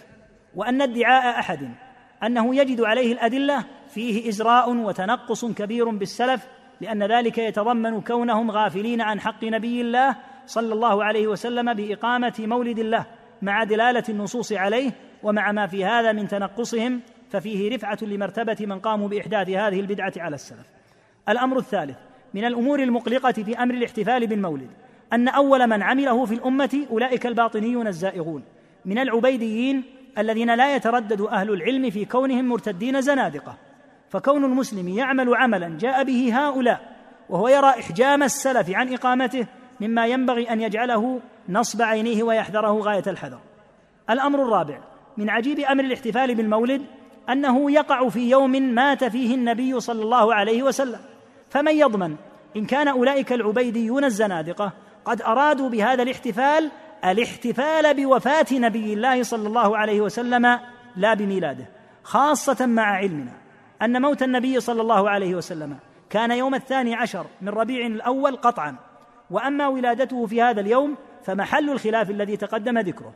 وأن ادعاء أحد أنه يجد عليه الأدلة فيه ازراء وتنقص كبير بالسلف لأن ذلك يتضمن كونهم غافلين عن حق نبي الله صلى الله عليه وسلم بإقامة مولد الله مع دلالة النصوص عليه ومع ما في هذا من تنقصهم ففيه رفعة لمرتبة من قاموا بإحداث هذه البدعة على السلف. الأمر الثالث من الأمور المقلقة في أمر الاحتفال بالمولد أن أول من عمله في الأمة أولئك الباطنيون الزائغون من العبيديين الذين لا يتردد أهل العلم في كونهم مرتدين زنادقة. فكون المسلم يعمل عملا جاء به هؤلاء وهو يرى إحجام السلف عن إقامته مما ينبغي أن يجعله نصب عينيه ويحذره غاية الحذر. الأمر الرابع من عجيب أمر الاحتفال بالمولد أنه يقع في يوم مات فيه النبي صلى الله عليه وسلم. فمن يضمن إن كان أولئك العبيديون الزنادقة قد أرادوا بهذا الاحتفال الاحتفال بوفاة نبي الله صلى الله عليه وسلم لا بميلاده خاصة مع علمنا أن موت النبي صلى الله عليه وسلم كان يوم الثاني عشر من ربيع الأول قطعا. وأما ولادته في هذا اليوم فمحل الخلاف الذي تقدم ذكره.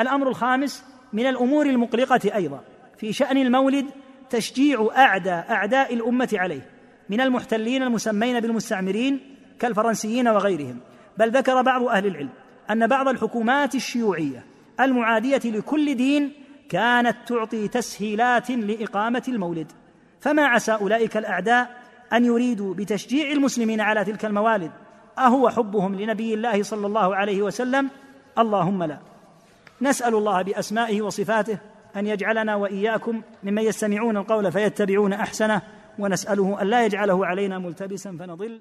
الأمر الخامس من الأمور المقلقة أيضا. في شأن المولد تشجيع اعدى أعداء الأمة عليه من المحتلين المسمين بالمستعمرين كالفرنسيين وغيرهم. بل ذكر بعض أهل العلم أن بعض الحكومات الشيوعية المعادية لكل دين كانت تعطي تسهيلات لإقامة المولد. فما عسى أولئك الأعداء أن يريدوا بتشجيع المسلمين على تلك الموالد؟ أهو حبهم لنبي الله صلى الله عليه وسلم؟ اللهم لا. نسأل الله بأسمائه وصفاته أن يجعلنا وإياكم ممن يستمعون القول فيتبعون أحسنه ونسأله أن لا يجعله علينا ملتبسا فنضل